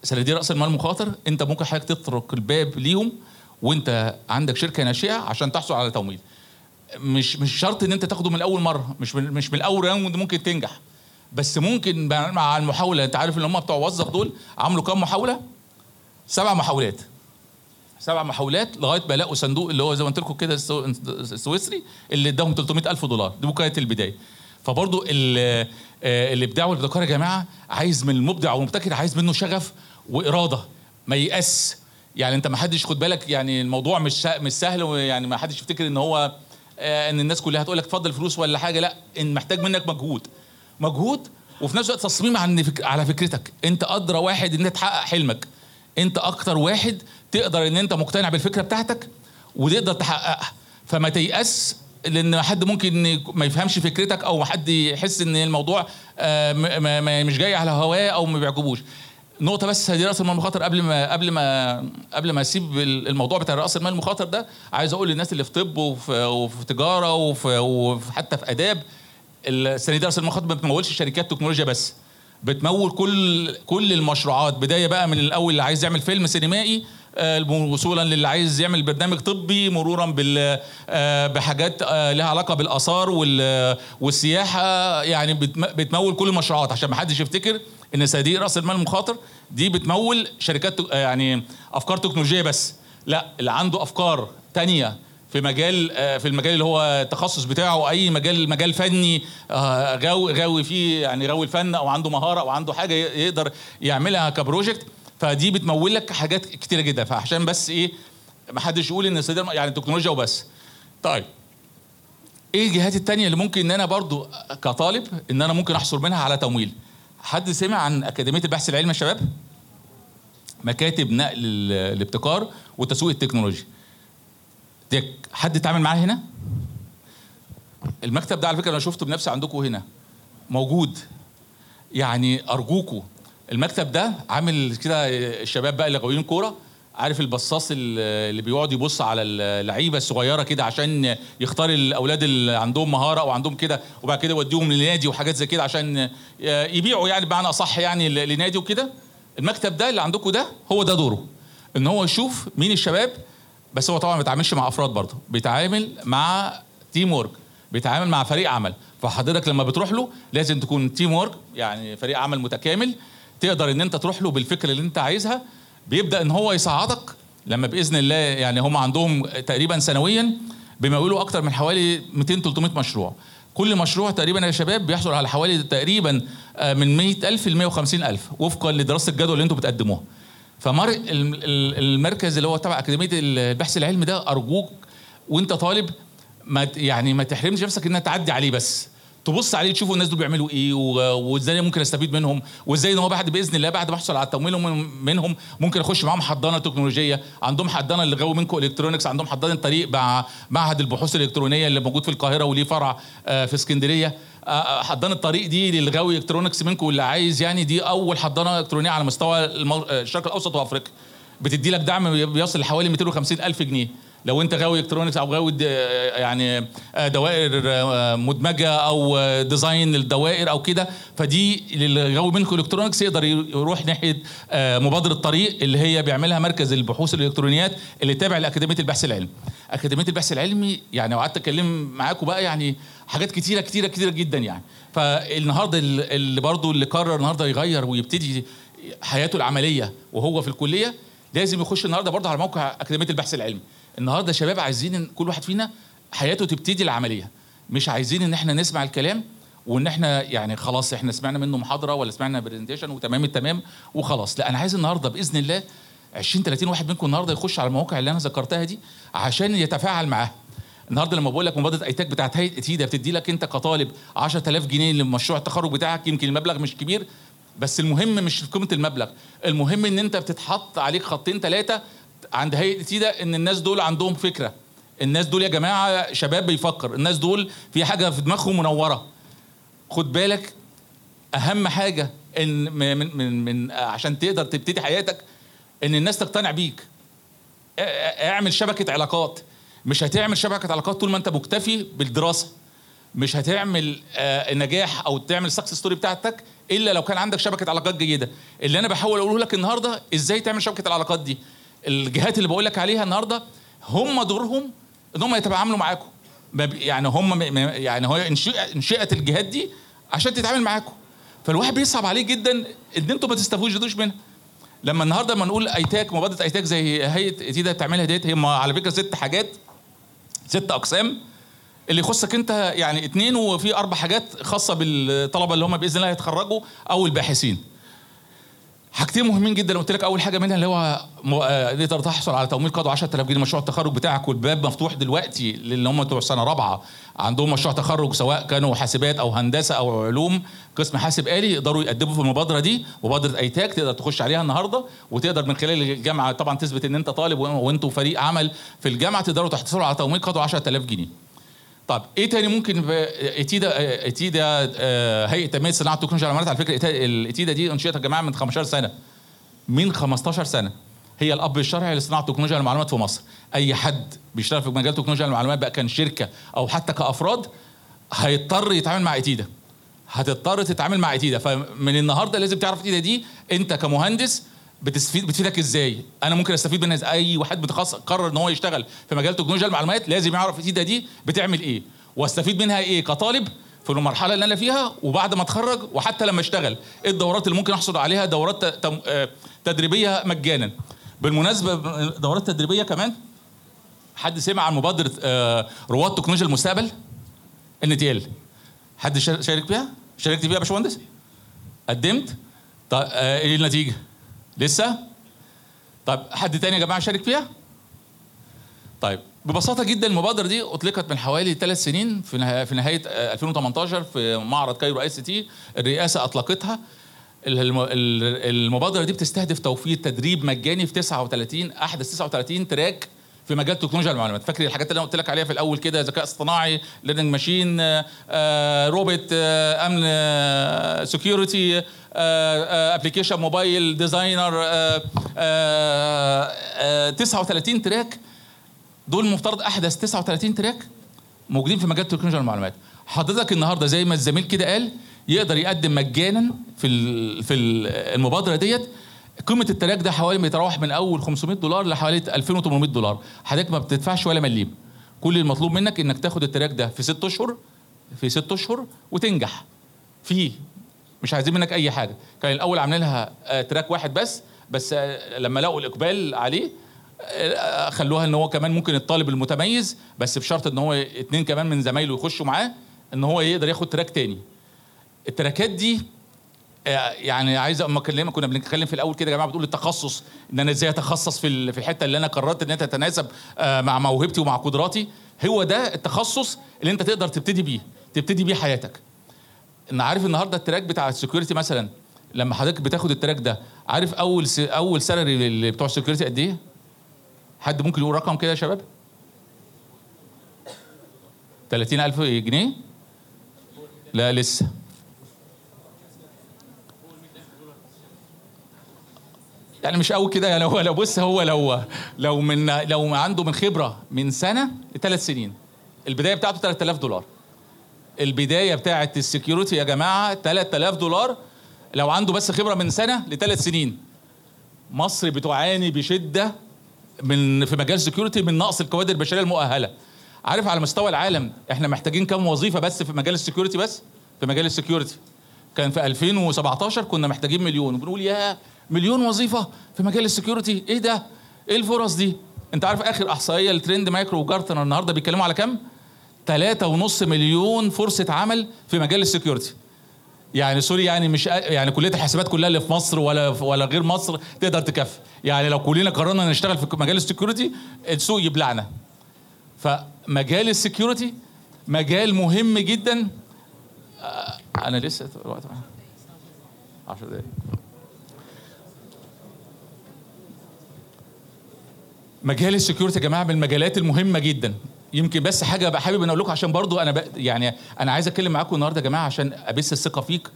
صناديق رأس المال المخاطر انت ممكن حضرتك تطرق الباب ليهم وانت عندك شركة ناشئة عشان تحصل على تمويل. مش مش شرط ان انت تاخده من أول مرة مش من مش من الأول راوند ممكن تنجح. بس ممكن مع المحاولة انت عارف ان هم بتوع وظف دول عملوا كام محاولة؟ سبع محاولات. سبع محاولات لغاية ما لقوا صندوق اللي هو زي ما قلت لكم كده السويسري اللي اداهم 300 ألف دولار. دي كانت البداية. فبرضه آه، الابداع والابتكار يا جماعة عايز من المبدع والمبتكر عايز منه شغف وإرادة ما يأس يعني أنت ما حدش خد بالك يعني الموضوع مش مش سهل ويعني ما حدش يفتكر إن هو آه، إن الناس كلها هتقول لك اتفضل فلوس ولا حاجة. لأ إن محتاج منك مجهود. مجهود وفي نفس الوقت تصميم عن فك... على فكرتك. أنت أدرى واحد إن تحقق حلمك. أنت أكتر واحد تقدر إن أنت مقتنع بالفكرة بتاعتك وتقدر تحققها. فما تيأس لأن حد ممكن ما يفهمش فكرتك أو حد يحس إن الموضوع آه، مش جاي على هواه أو ما بيعجبوش. نقطة بس رأس المال المخاطر. قبل ما قبل ما قبل ما أسيب الموضوع بتاع رأس المال المخاطر ده عايز أقول للناس اللي في طب وفي, وفي تجارة وفي, وحتى في آداب السنة دي رأس المال المخاطر ما بتمولش شركات تكنولوجيا بس. بتمول كل كل المشروعات. بداية بقى من الأول اللي عايز يعمل فيلم سينمائي آه، وصولا للي عايز يعمل برنامج طبي مرورا بال آه، بحاجات آه، لها علاقة بالآثار والسياحة. يعني بتمول كل المشروعات عشان ما حدش يفتكر إن صناديق رأس المال المخاطر دي بتمول شركات يعني أفكار تكنولوجية بس. لا اللي عنده أفكار تانية في مجال في المجال اللي هو التخصص بتاعه أي مجال مجال فني غاوي غاوي فيه يعني غاوي الفن أو عنده مهارة أو عنده حاجة يقدر يعملها كبروجكت فدي بتمول لك حاجات كتيرة جدا. فعشان بس إيه ما حدش يقول إن الصيدله يعني التكنولوجيا وبس. طيب إيه الجهات التانية اللي ممكن إن أنا برضو كطالب إن أنا ممكن احصل منها على تمويل؟ حد سمع عن أكاديمية البحث العلمي يا شباب؟ مكاتب نقل الابتكار وتسويق التكنولوجيا. ديك حد اتعامل معاه هنا؟ المكتب ده على فكرة أنا شفته بنفسي عندكم هنا. موجود. يعني ارجوكوا المكتب ده عامل كده الشباب بقى اللي غاويين كورة عارف البصاص اللي بيقعد يبص على اللعيبة الصغيرة كده عشان يختار الاولاد اللي عندهم مهارة أو عندهم كده وبعد كده يوديهم لنادي وحاجات زي كده عشان يبيعوا يعني بمعنى أصح يعني لنادي وكده. المكتب ده اللي عندكم ده هو ده دوره إن هو يشوف مين الشباب بس هو طبعا ما بيتعاملش مع أفراد برضه بيتعامل مع teamwork بيتعامل مع فريق عمل. فحضرتك لما بتروح له لازم تكون teamwork يعني فريق عمل متكامل تقدر إن أنت تروح له بالفكرة اللي أنت عايزها بيبدأ إن هو يصعدك لما بإذن الله يعني هم عندهم تقريبا سنويا بيمولوا أكتر من حوالي 200 300 مشروع. كل مشروع تقريبا يا شباب بيحصل على حوالي تقريبا من 100000 ل 150000 وفقا لدراسة الجدوى اللي أنتم بتقدموها. فمر المركز اللي هو تبع أكاديمية البحث العلمي ده أرجوك وأنت طالب ما يعني ما تحرمش نفسك إنها تعدي عليه بس. تبص عليه تشوفوا الناس دول بيعملوا إيه وإزاي ممكن أستفيد منهم وإزاي إن هو بعد بإذن الله بعد ما أحصل على التمويل منهم ممكن أخش معاهم حضانة تكنولوجية. عندهم حضانة اللي غاوي منكم electronics عندهم حضانة طريق مع معهد البحوث الإلكترونية اللي موجود في القاهرة وليه فرع في اسكندرية. حضانة الطريق دي للغاوي electronics منكم واللي عايز يعني دي أول حضانة إلكترونية على مستوى الشرق الأوسط وأفريقيا. بتدي لك دعم بيصل لحوالي 250 ألف جنيه. لو انت غاوي electronics أو غاوي يعني دوائر مدمجة أو design للدوائر أو كده فدي اللي غاوي منكم electronics يقدر يروح ناحية مبادرة طريق اللي هي بيعملها مركز البحوث الإلكترونيات اللي تابع لأكاديمية البحث العلمي. أكاديمية البحث العلمي يعني وقعدت أتكلم معاكم بقى يعني حاجات كتيرة كتيرة كتيرة جدا يعني فالنهاردة اللي برضه اللي قرر النهارده يغير ويبتدي حياته العملية وهو في الكلية لازم يخش النهارده برضه على موقع أكاديمية البحث العلمي. النهارده شباب عايزين إن كل واحد فينا حياته تبتدي العملية. مش عايزين إن إحنا نسمع الكلام وإن إحنا يعني خلاص إحنا سمعنا منه محاضرة ولا سمعنا presentation وتمام التمام وخلاص. لا أنا عايز النهارده بإذن الله 20 30 واحد منكم النهارده يخش على المواقع اللي أنا ذكرتها دي عشان يتفاعل معاها. النهارده لما بقول لك مبادرة ايتاك بتاعت هيئة اتيدا بتدي لك أنت كطالب 10000 جنيه لمشروع التخرج بتاعك يمكن المبلغ مش كبير بس المهم مش قيمة المبلغ. المهم إن أنت بتتحط عليك خطين ثلاثة عند هيئة اتيدا إن الناس دول عندهم فكرة. الناس دول يا جماعة شباب بيفكر. الناس دول في حاجة في دماغهم منورة. خد بالك أهم حاجة إن من من, من عشان تقدر تبتدي حياتك إن الناس تقتنع بيك. اعمل شبكة علاقات. مش هتعمل شبكة علاقات طول ما أنت مكتفي بالدراسة. مش هتعمل آه نجاح أو تعمل ال success story بتاعتك إلا لو كان عندك شبكة علاقات جيدة. اللي أنا بحاول أقوله لك النهارده إزاي تعمل شبكة العلاقات دي؟ الجهات اللي بقول لك عليها النهارده هم دورهم إن هم يتعاملوا معاكم. يعني هم يعني هو انشئت الجهات دي عشان تتعامل معاكم. فالواحد بيصعب عليه جدا إن أنتم ما تستفيدوش منها. لما النهارده لما نقول أيتاك مبادرة أيتاك زي هيئة إتيدا بتعملها ديت هي على فكرة ست حاجات ست أقسام. اللي يخصك أنت يعني اتنين وفي أربع حاجات خاصة بالطلبة اللي هم بإذن الله هيتخرجوا أو الباحثين. حاجتين مهمين جدا. قلت لك أول حاجة منها اللي هو تقدر تحصل على تمويل قدوه 10000 جنيه مشروع التخرج بتاعك والباب مفتوح دلوقتي للي هم بتوع سنة رابعة. عندهم مشروع تخرج سواء كانوا حاسبات أو هندسة أو علوم قسم حاسب آلي يقدروا يقدموا في المبادرة دي مبادرة ايتاك تقدر تخش عليها النهارده. وتقدر من خلال الجامعة طبعا تثبت إن أنت طالب وأنتوا فريق عمل في الجامعة تقدروا تحصلوا على تمويل قدوه 10000 جنيه. طب إيه تاني ممكن إتيدا إتيدا هيئة تنمية صناعة التكنولوجيا والمعلومات على فكرة الإتيدا دي انشئت يا جماعة من 15 سنة. من 15 سنة. هي الأب الشرعي لصناعة التكنولوجيا والمعلومات في مصر. أي حد بيشتغل في مجال التكنولوجيا والمعلومات بقى كان شركة أو حتى كأفراد هيضطر يتعامل مع إتيدا. هتضطر تتعامل مع إتيدا. فمن النهارده لازم تعرف إتيدا دي أنت كمهندس بتستفيد بتفيدك إزاي؟ أنا ممكن أستفيد منها أي واحد متخصص قرر إن هو يشتغل في مجال تكنولوجيا المعلومات لازم يعرف اتيدا دي بتعمل إيه. وأستفيد منها إيه كطالب في المرحلة اللي أنا فيها وبعد ما أتخرج وحتى لما أشتغل. إيه الدورات اللي ممكن أحصل عليها؟ دورات تدريبية مجانا. بالمناسبة دورات تدريبية كمان؟ حد سمع عن مبادرة رواد تكنولوجيا المستقبل؟ إن تي ال. حد شارك فيها؟ شاركت فيها يا باشمهندس؟ قدمت؟ طيب إيه النتيجة؟ لسه؟ طب حد تاني يا جماعة شارك فيها؟ طيب ببساطة جدا المبادرة دي أطلقت من حوالي ثلاث سنين في نها- في نهاية آه، 2018 في معرض كايرو آي سي تي. الرئاسة أطلقتها. الم- ال- المبادرة دي بتستهدف توفير تدريب مجاني في 39 أحدث 39 track في مجال تكنولوجيا المعلومات. فاكر الحاجات اللي أنا قلت لك عليها في الأول كده؟ ذكاء اصطناعي learning machine روبوت أمن security application mobile designer 39 track دول المفترض أحدث 39 track موجودين في مجال تكنولوجيا المعلومات. حضرتك النهارده زي ما الزميل كده قال يقدر يقدم مجانا في في ال- المبادرة ديت قيمة ال track ده حوالي بيتراوح من أول 500 دولار لحوالي 2800 دولار. حضرتك ما بتدفعش ولا مليم. كل المطلوب منك إنك تاخد ال track ده في ست أشهر في ست أشهر وتنجح. فيه مش عايزين منك أي حاجة. كان الأول عاملين لها آه، track واحد بس بس آه، لما لقوا الإقبال عليه آه، خلوها إن هو كمان ممكن الطالب المتميز بس بشرط إن هو اتنين كمان من زمايله يخشوا معاه إن هو يقدر ياخد track تاني. ال trackات دي يعني عايز أما أكلمك كنا بنتكلم في الأول كده يا جماعة بتقول التخصص إن أنا إزاي أتخصص في في الحتة اللي أنا قررت إن هي تتناسب آه، مع موهبتي ومع قدراتي هو ده التخصص اللي أنت تقدر تبتدي بيه تبتدي بيه حياتك ان عارف النهارده ال track بتاع ال security مثلا لما حضرتك بتاخد ال track ده عارف أول س... أول salary اللي بتوع ال security قد إيه؟ حد ممكن يقول رقم كده يا شباب؟ 30000 جنيه؟ لا لسه يعني مش قوي كده يعني هو لو بص هو لو لو من لو عنده من خبرة من سنة لثلاث سنين. البداية بتاعته 3000 دولار. البداية بتاعه ال security يا جماعة 3000 دولار. لو عنده بس خبرة من سنة لثلاث سنين. مصر بتعاني بشدة من في مجال ال security من نقص الكوادر البشرية المؤهلة. عارف على مستوى العالم إحنا محتاجين كام وظيفة بس في مجال ال security بس؟ في مجال ال security. كان في 2017 كنا محتاجين مليون. بنقول يا مليون وظيفة في مجال ال security. إيه ده؟ إيه الفرص دي؟ أنت عارف آخر أحصائية ال Trend Micro و Gartner النهارده بيتكلموا على كام؟ 3.5 مليون فرصة عمل في مجال ال security. يعني sorry يعني مش يعني كلية الحاسبات كلها اللي في مصر ولا ولا غير مصر تقدر تكفي. يعني لو كلنا قررنا نشتغل في مجال ال security السوق يبلعنا. فمجال ال security مجال مهم جدا. أنا لسه الوقت 10 دقايق. مجال السكيورتي يا جماعة من المجالات المهمة جدا. يمكن بس حاجة بقى حابب إن أقول لكم عشان برضو أنا يعني أنا عايز أتكلم معاكم النهارده يا جماعة عشان أبث الثقة فيك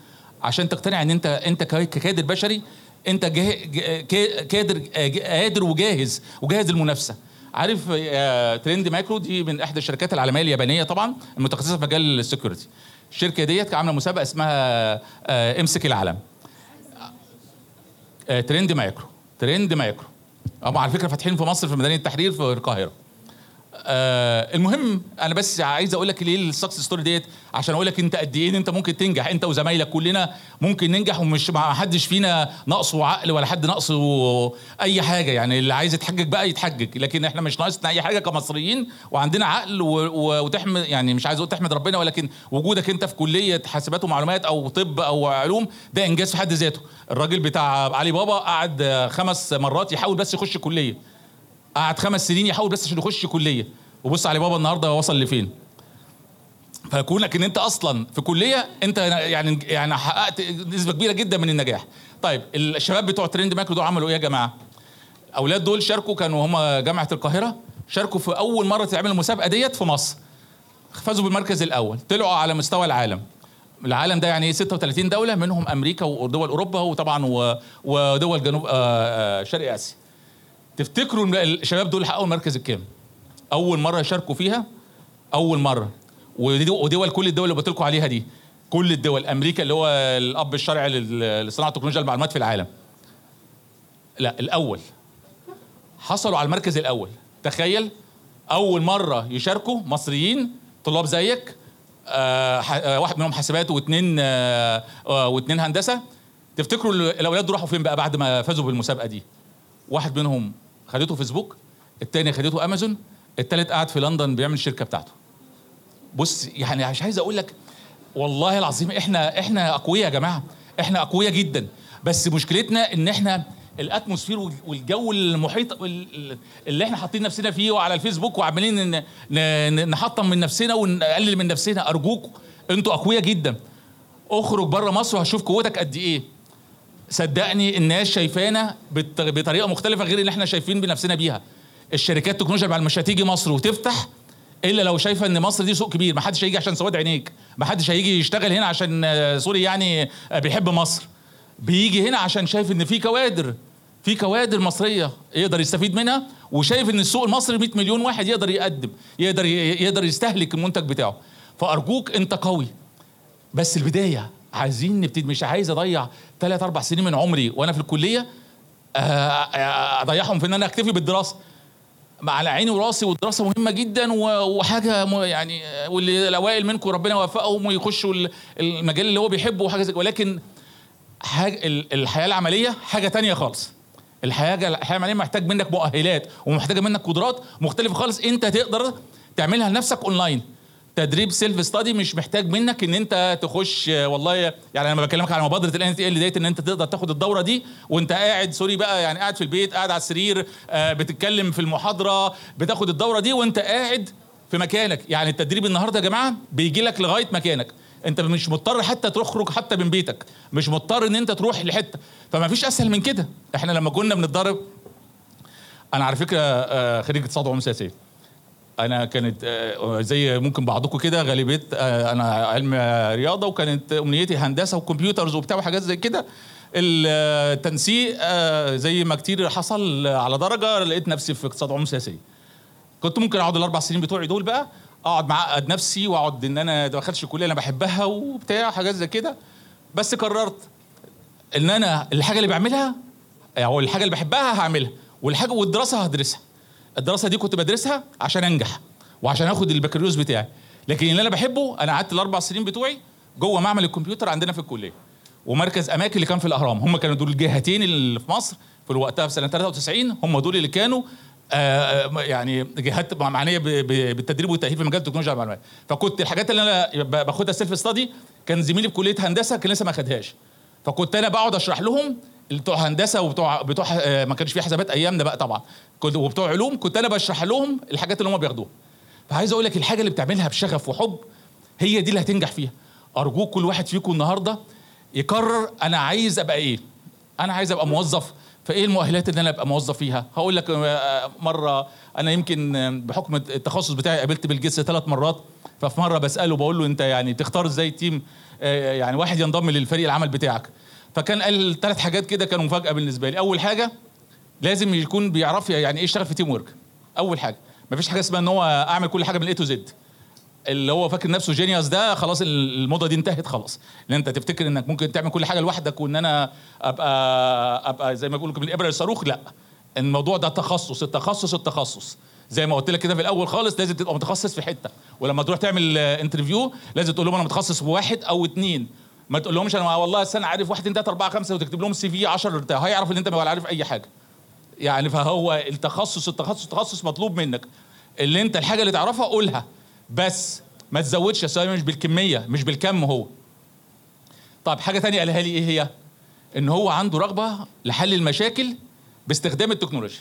عشان تقتنع إن أنت أنت ككادر بشري أنت كا- كادر آه، قادر وجاهز وجاهز للمنافسة. عارف آه، Trend Micro دي من إحدى الشركات العالمية اليابانية طبعا المتخصصة في مجال ال security. الشركة ديت عاملة مسابقة اسمها آه، امسك العالم. Trend Micro Trend Micro. هم على فكرة فاتحين في مصر في ميدان التحرير في القاهرة. آه المهم أنا بس عايز أقول لك ليه ال success story ديت؟ عشان أقول لك أنت قد إيه أنت ممكن تنجح أنت وزمايلك كلنا ممكن ننجح ومش ما حدش فينا ناقصه عقل ولا حد ناقصه أي حاجة. يعني اللي عايز يتحجج بقى يتحجج لكن إحنا مش ناقصنا أي حاجة كمصريين وعندنا عقل و- و- وتحمد يعني مش عايز أقول تحمد ربنا ولكن وجودك أنت في كلية حاسبات ومعلومات أو طب أو علوم ده إنجاز في حد ذاته. الراجل بتاع علي بابا قعد خمس مرات يحاول بس يخش كلية. قعد خمس سنين يحاول بس عشان يخش كلية. وبص علي بابا النهارده وصل لفين؟ فكونك ان انت أصلا في كلية انت يعني يعني حققت نسبة كبيرة جدا من النجاح. طيب الشباب بتوع ترند مايكرو دول عملوا إيه يا جماعة؟ أولاد دول شاركوا كانوا هم جامعة القاهرة شاركوا في أول مرة تعمل المسابقه ديت في مصر. فازوا بالمركز الأول طلعوا على مستوى العالم. العالم ده يعني إيه 36 دولة منهم أمريكا ودول أوروبا وطبعا ودول جنوب آه، آه، شرق آسيا. تفتكروا الشباب دول حققوا المركز الكام؟ أول مرة يشاركوا فيها؟ أول مرة. ودي- ودول كل الدول اللي قلت لكم عليها دي. كل الدول. أمريكا اللي هو الأب الشرعي لصناعة تكنولوجيا المعلومات في العالم. لا الأول. حصلوا على المركز الأول. تخيل. أول مرة يشاركوا مصريين طلاب زيك آه آه واحد منهم حاسبات واثنين آه آه واثنين هندسة. تفتكروا ال- الأولاد دول راحوا فين بقى بعد ما فازوا بالمسابقة دي؟ واحد منهم خدته فيسبوك التاني خدته أمازون التالت قاعد في لندن بيعمل الشركة بتاعته. بص يعني مش عايز أقول لك والله العظيم إحنا إحنا أقوياء يا جماعة إحنا أقوياء جدا. بس مشكلتنا إن إحنا الأتموسفير وال- والجو المحيط اللي إحنا حاطين نفسنا فيه وعلى الفيسبوك وعمالين نحطم من نفسنا ونقلل من نفسنا أرجوكم أنتوا أقوياء جدا. اخرج بره مصر وهشوف قوتك قد إيه. صدقني الناس شايفانا بط- بطريقة مختلفة غير اللي إحنا شايفين بنفسنا بيها. الشركات التكنولوجيا بعد مش هتيجي مصر وتفتح إلا لو شايفة إن مصر دي سوق كبير ما حدش هيجي عشان سواد عينيك ما حدش هيجي يشتغل هنا عشان آه، سوري يعني آه، بيحب مصر. بيجي هنا عشان شايف إن في كوادر في كوادر مصرية يقدر يستفيد منها وشايف إن السوق المصري 100 مليون واحد يقدر يقدم يقدر يقدر يستهلك المنتج بتاعه. فأرجوك أنت قوي. بس البداية عايزين نبتدي. مش عايز اضيع ثلاث أربع سنين من عمري وأنا في الكلية آه، آه، اضيعهم في ان أنا اكتفي بالدراسة. على عيني وراسي والدراسة مهمة جدا وحاجة يعني واللي الأوائل منكم ربنا يوفقهم ويخشوا ال- المجال اللي هو بيحبه وحاجة زي. ولكن حاجة ال- الحياة العملية حاجة تانية خالص. الحياة الحياة العملية محتاج منك مؤهلات ومحتاجة منك قدرات مختلفة خالص انت تقدر تعملها لنفسك اونلاين تدريب self study مش محتاج منك إن أنت تخش والله يعني أنا بكلمك على مبادرة ال NTL ديت إن أنت تقدر تاخد الدورة دي وأنت قاعد sorry بقى يعني قاعد في البيت قاعد على السرير آه، بتتكلم في المحاضرة بتاخد الدورة دي وأنت قاعد في مكانك. يعني التدريب النهارده يا جماعة بيجي لك لغاية مكانك. أنت مش مضطر حتى تخرج حتى من بيتك. مش مضطر إن أنت تروح لحتة. فما فيش أسهل من كده. إحنا لما كنا بنتدرب أنا على فكرة آه، خريج اقتصاد وعلوم سياسية. أنا كانت آه، زي ممكن بعضكم كده غالبية آه، أنا علم رياضة وكانت أمنيتي هندسة وكمبيوترز وبتاع وحاجات زي كده. التنسيق آه، زي ما كتير حصل على درجة لقيت نفسي في اقتصاد وعلوم سياسية. كنت ممكن أقعد الأربع سنين بتوعي دول بقى أقعد معقد نفسي وأقعد إن أنا ما دخلش الكليه أنا بحبها وبتاع حاجات زي كده. بس قررت إن أنا الحاجة اللي بعملها أو الحاجة اللي بحبها هعملها والحاجة والدراسة هدرسها. الدراسة دي كنت بدرسها عشان أنجح وعشان آخد البكالوريوس بتاعي. لكن اللي أنا بحبه أنا قعدت الأربع سنين بتوعي جوه معمل الكمبيوتر عندنا في الكلية ومركز أماكن اللي كان في الأهرام. هم كانوا دول الجهتين اللي في مصر في وقتها في سنة 93 هم دول اللي كانوا آه يعني جهات معنية بالتدريب والتأهيل في مجال التكنولوجيا المعلومات فكنت الحاجات اللي أنا باخدها سيلف ستادي كان زميلي في كلية هندسة كان لسه ما خدهاش. فكنت أنا بقعد أشرح لهم بتوع هندسة وبتوع بتوع آه، ما كانش في حسابات. ايامنا بقى طبعا. كنت وبتوع علوم كنت أنا بشرح لهم الحاجات اللي هم بياخدوها. فعايز أقول لك الحاجة اللي بتعملها بشغف وحب هي دي اللي هتنجح فيها. أرجوك كل واحد فيكم النهارده يقرر أنا عايز أبقى إيه. أنا عايز أبقى موظف فإيه المؤهلات اللي أنا أبقى موظف فيها؟ هقول لك آه، مرة أنا يمكن بحكم التخصص بتاعي قابلت بيل جيتس ثلاث مرات. ففي مرة بسأله بقول له أنت يعني تختار إزاي team؟ آه، يعني واحد ينضم للفريق العمل بتاعك. فكان قال ثلاث حاجات كده كانوا مفاجأة بالنسبة لي. أول حاجة لازم يكون بيعرف يعني إيه يشتغل في team work أول حاجة. مفيش حاجة اسمها إن هو أعمل كل حاجة من A to Z اللي هو فاكر نفسه genius ده خلاص الموضة دي انتهت خلاص. لأن أنت تفتكر إنك ممكن تعمل كل حاجة لوحدك وإن أنا ابقى أبقى زي ما بيقولوا من الابره للصاروخ. لأ. الموضوع ده تخصص. التخصص التخصص. زي ما قلت لك كده في الأول خالص لازم تبقى متخصص في حتة. ولما تروح تعمل interview لازم تقول لهم أنا متخصص في واحد أو اتنين. ما تقول لهمش أنا والله السنة عارف واحد اتنين تلاتة أربعة خمسة وتكتب لهم CV 10 بتاع هيعرف إن أنت ما عارف أي حاجة. يعني فهو التخصص التخصص التخصص مطلوب منك. اللي أنت الحاجة اللي تعرفها قولها. بس ما تزودش يا مش بالكمية مش بالكم هو. طيب حاجة تانية قالها لي إيه هي؟ إن هو عنده رغبة لحل المشاكل باستخدام التكنولوجيا.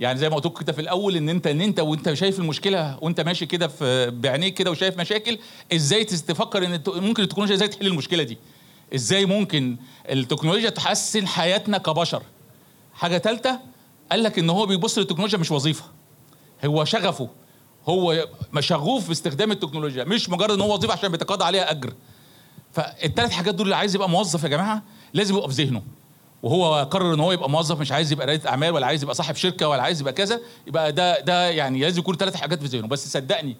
يعني زي ما قلت لكم كده في الأول إن انت إن أنت وأنت شايف المشكلة وأنت ماشي كده في بعينيك كده وشايف مشاكل إزاي تفكر إن ممكن التكنولوجيا إزاي تحل المشكلة دي؟ إزاي ممكن التكنولوجيا تحسن حياتنا كبشر؟ حاجة ثالثه قال لك إن هو بيبص للتكنولوجيا مش وظيفة. هو شغفه. هو شغوف باستخدام التكنولوجيا مش مجرد إن هو وظيفة عشان بيتقاضى عليها أجر. فالثلاث حاجات دول اللي عايز يبقى موظف يا جماعة لازم يبقى في ذهنه. وهو قرر إن هو يبقى موظف مش عايز يبقى رائد أعمال ولا عايز يبقى صاحب شركة ولا عايز يبقى كذا يبقى ده ده يعني لازم يكون ثلاث حاجات في ذهنه. بس صدقني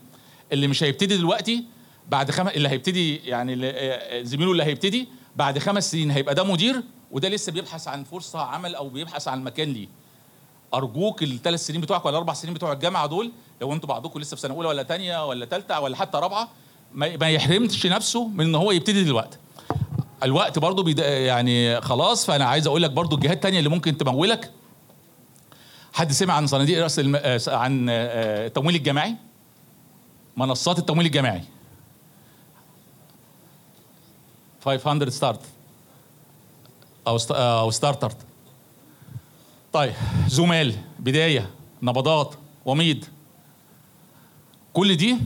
اللي مش هيبتدي دلوقتي بعد خمس اللي هيبتدي يعني اللي- آه، زميله اللي هيبتدي بعد خمس سنين هيبقى ده مدير وده لسه بيبحث عن فرصة عمل أو بيبحث عن مكان ليه. أرجوك الثلاث سنين بتوعك ولا الأربع سنين بتوع الجامعة دول لو أنتوا بعضكم لسه في سنة أولى ولا ثانية ولا ثالثه ولا حتى رابعة ما يحرمش نفسه من إن هو يبتدي دلوقتي. الوقت برضو بيد... يعني خلاص فأنا عايز أقول لك برضو الجهات التانية اللي ممكن تمولك. حد سمع عن صناديق رأس الم... آه، عن آه، التمويل الجماعي؟ منصات التمويل الجماعي. 500 ستارت أو. أو ستارتر طيب زمال بداية نبضات وميض كل دي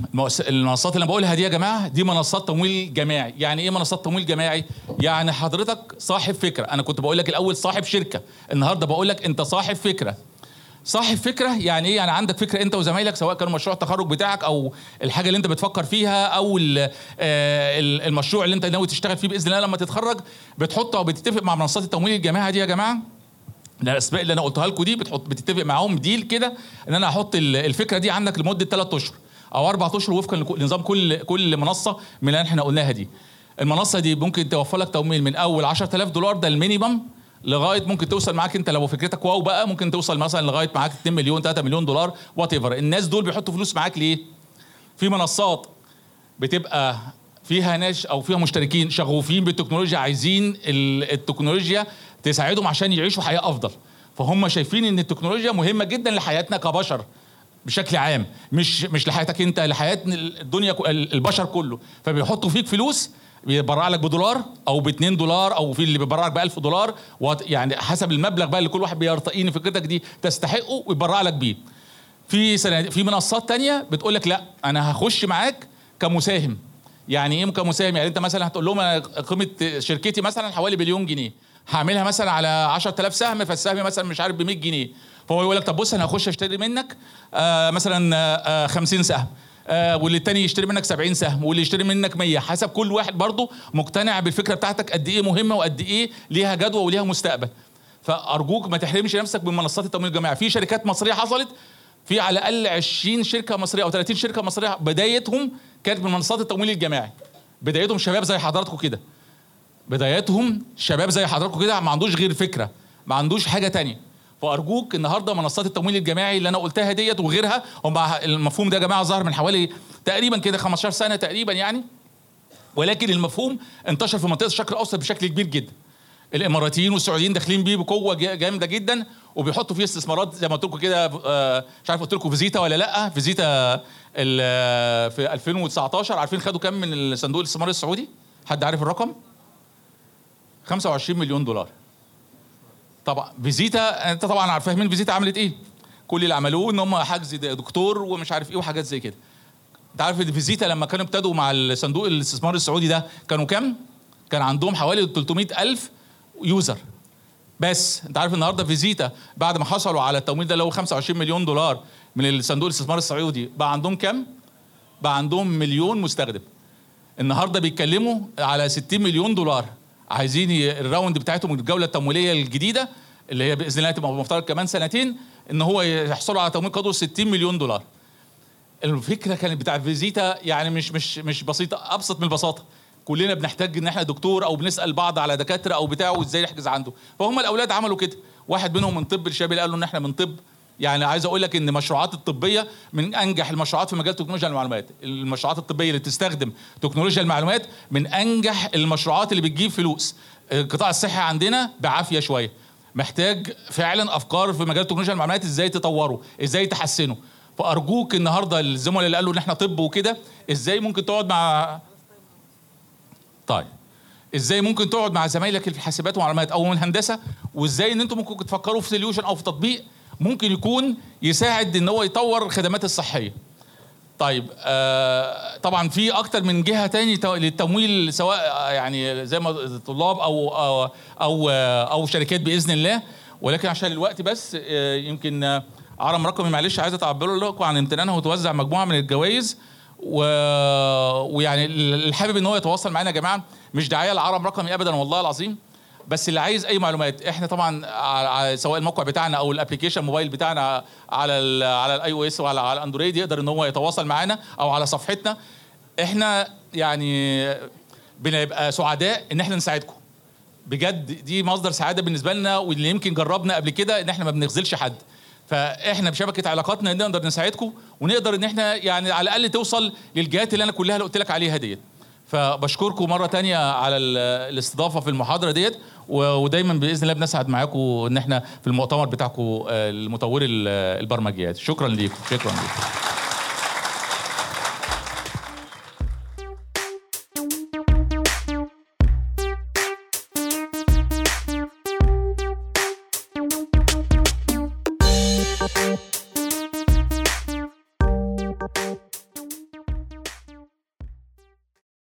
المنصات اللي أنا بقولها دي يا جماعة دي منصات تمويل جماعي. يعني إيه منصات تمويل جماعي؟ يعني حضرتك صاحب فكرة. أنا كنت بقول لك الأول صاحب شركة. النهارده بقول لك أنت صاحب فكرة. صاحب فكرة يعني إيه؟ يعني عندك فكرة أنت وزمايلك سواء كان مشروع التخرج بتاعك أو الحاجة اللي أنت بتفكر فيها أو آه، ال- المشروع اللي أنت ناوي تشتغل فيه بإذن الله لما تتخرج بتحطه أو بتتفق مع منصات التمويل الجماعي دي يا جماعة؟ الاسماء اللي أنا قلتها لكم دي بتحط بتتفق معاهم deal كده إن أنا ال- الفكرة دي عندك لمدة ثلاث أشهر. أو أربع اشهر وفقا لنظام كل كل منصة من اللي إحنا قلناها دي. المنصة دي ممكن توفر لك تمويل من اول 10000 دولار ده ال minimum لغاية ممكن توصل معاك انت لو فكرتك wow بقى ممكن توصل مثلا لغاية معاك 2 مليون 3 مليون دولار whatever الناس دول بيحطوا فلوس معاك ليه؟ في منصات بتبقى فيها ناس أو فيها مشتركين شغوفين بالتكنولوجيا عايزين ال- التكنولوجيا تساعدهم عشان يعيشوا حياة أفضل. فهم شايفين إن التكنولوجيا مهمة جدا لحياتنا كبشر. بشكل عام مش مش لحياتك انت لحياة الدنيا البشر كله. فبيحطوا فيك فلوس بيبرع لك بدولار أو ب 2 دولار أو في اللي بيبرع لك ب 1000 دولار يعني حسب المبلغ بقى اللي كل واحد بيرتقي ان فكرتك دي تستحقه ويبرع لك بيه. في في منصات تانية بتقول لك لا أنا هخش معاك كمساهم. يعني إيه كمساهم؟ يعني أنت مثلا هتقول لهم أنا قيمة شركتي مثلا حوالي بليون جنيه. هعملها مثلا على 10000 سهم فالسهم مثلا مش عارف ب 100 جنيه. فهو يقول لك طب بص أنا هخش أشتري منك آه مثلا آه 50 سهم. آه واللي التاني يشتري منك 70 سهم واللي يشتري منك 100 حسب كل واحد برضه مقتنع بالفكرة بتاعتك قد إيه مهمة وقد إيه ليها جدوى وليها مستقبل. فأرجوك ما تحرمش نفسك من منصات التمويل الجماعي. في شركات مصرية حصلت في على الأقل 20 شركة مصرية أو 30 شركة مصرية بدايتهم كانت من منصات التمويل الجماعي. بدايتهم شباب زي حضراتكم كده. بدايتهم شباب زي حضراتكم كده ما عندوش غير فكرة ما عندوش حاجة تانية. فارجوك النهارده منصات التمويل الجماعي اللي أنا قلتها ديت وغيرها هم المفهوم ده يا جماعة ظهر من حوالي تقريبا كده 15 سنة تقريبا يعني. ولكن المفهوم انتشر في منطقة الشرق الأوسط بشكل كبير جدا. الإماراتيين والسعوديين داخلين بيه بقوة جا- جامدة جدا وبيحطوا فيه استثمارات زي ما قلت لكم كده آه، مش عارف قلت لكم فيزيتا ولا لأ فيزيتا ال- في 2019 عارفين خدوا كام من الصندوق الاستثمار السعودي؟ حد عارف الرقم؟ 25 مليون دولار. طبعا. Vezeeta أنت طبعا عارف فاهمين Vezeeta عملت إيه؟ كل اللي عملوه إن هم حجز دكتور ومش عارف إيه وحاجات زي كده. أنت عارف Vezeeta لما كانوا ابتدوا مع الصندوق الاستثمار السعودي ده كانوا كام؟ كان عندهم حوالي 300 ألف user. بس أنت عارف النهارده Vezeeta بعد ما حصلوا على التمويل ده اللي هو 25 مليون دولار من الصندوق الاستثمار السعودي بقى عندهم كام؟ بقى عندهم مليون مستخدم. النهارده بيتكلموا على 60 مليون دولار. عايزين ال round بتاعتهم الجولة التمويلية الجديدة اللي هي بإذن الله تبقى مفترض كمان سنتين إن هو يحصلوا على تمويل قدره 60 مليون دولار. الفكرة كانت بتاع فيزيتا يعني مش مش مش بسيطة أبسط من البساطة. كلنا بنحتاج إن إحنا دكتور أو بنسأل بعض على دكاترة أو بتاعه وإزاي نحجز عنده. فهم الأولاد عملوا كده. واحد منهم من طب الشباب اللي قالوا إن إحنا من طب يعني عايز أقول لك ان المشروعات الطبيه من انجح المشروعات في مجال تكنولوجيا المعلومات. المشروعات الطبيه اللي بتستخدم تكنولوجيا المعلومات من انجح المشروعات اللي بتجيب فلوس. القطاع الصحي عندنا بعافية شوية. محتاج فعلا أفكار في مجال تكنولوجيا المعلومات إزاي تطوره إزاي تحسنه. فأرجوك النهارده الزملاء اللي قالوا إن إحنا طب وكده إزاي ممكن تقعد مع طيب. إزاي ممكن تقعد مع زمايلك في الحاسبات والمعلومات أو من الهندسه وإزاي إن أنتم ممكن تفكروا في سوليوشن أو في تطبيق ممكن يكون يساعد إن هو يطور الخدمات الصحية. طيب آه طبعا في أكتر من جهة تاني للتمويل سواء يعني زي ما طلاب أو أو أو, أو شركات بإذن الله. ولكن عشان الوقت بس آه، يمكن عرم رقمي معلش عايز أتعبر لكم عن امتنانه وتوزع مجموعة من الجوائز. و... ويعني اللي حابب إن هو يتواصل معانا يا جماعة. مش دعايه لعالم رقمي ابدا والله العظيم. بس اللي عايز أي معلومات إحنا طبعا سواء الموقع بتاعنا أو ال application mobile بتاعنا على ال على ال iOS وعلى على ال Android يقدر إن هو يتواصل معانا أو على صفحتنا. إحنا يعني بنبقى سعداء إن إحنا نساعدكم. بجد دي مصدر سعادة بالنسبة لنا واللي يمكن جربنا قبل كده إن إحنا ما بنخذلش حد. فإحنا بشبكة علاقاتنا نقدر نساعدكم ونقدر إن إحنا يعني على الأقل توصل للجهات اللي أنا كلها اللي قلت لك عليها ديت. فبشكركم مرة تانية على ال- الاستضافة في المحاضرة ديت ودايما بإذن الله بنسعد معاكم إن إحنا في المؤتمر بتاعكم آه، المطوري ال- البرمجيات. شكرا ليكم. شكرا ليكم.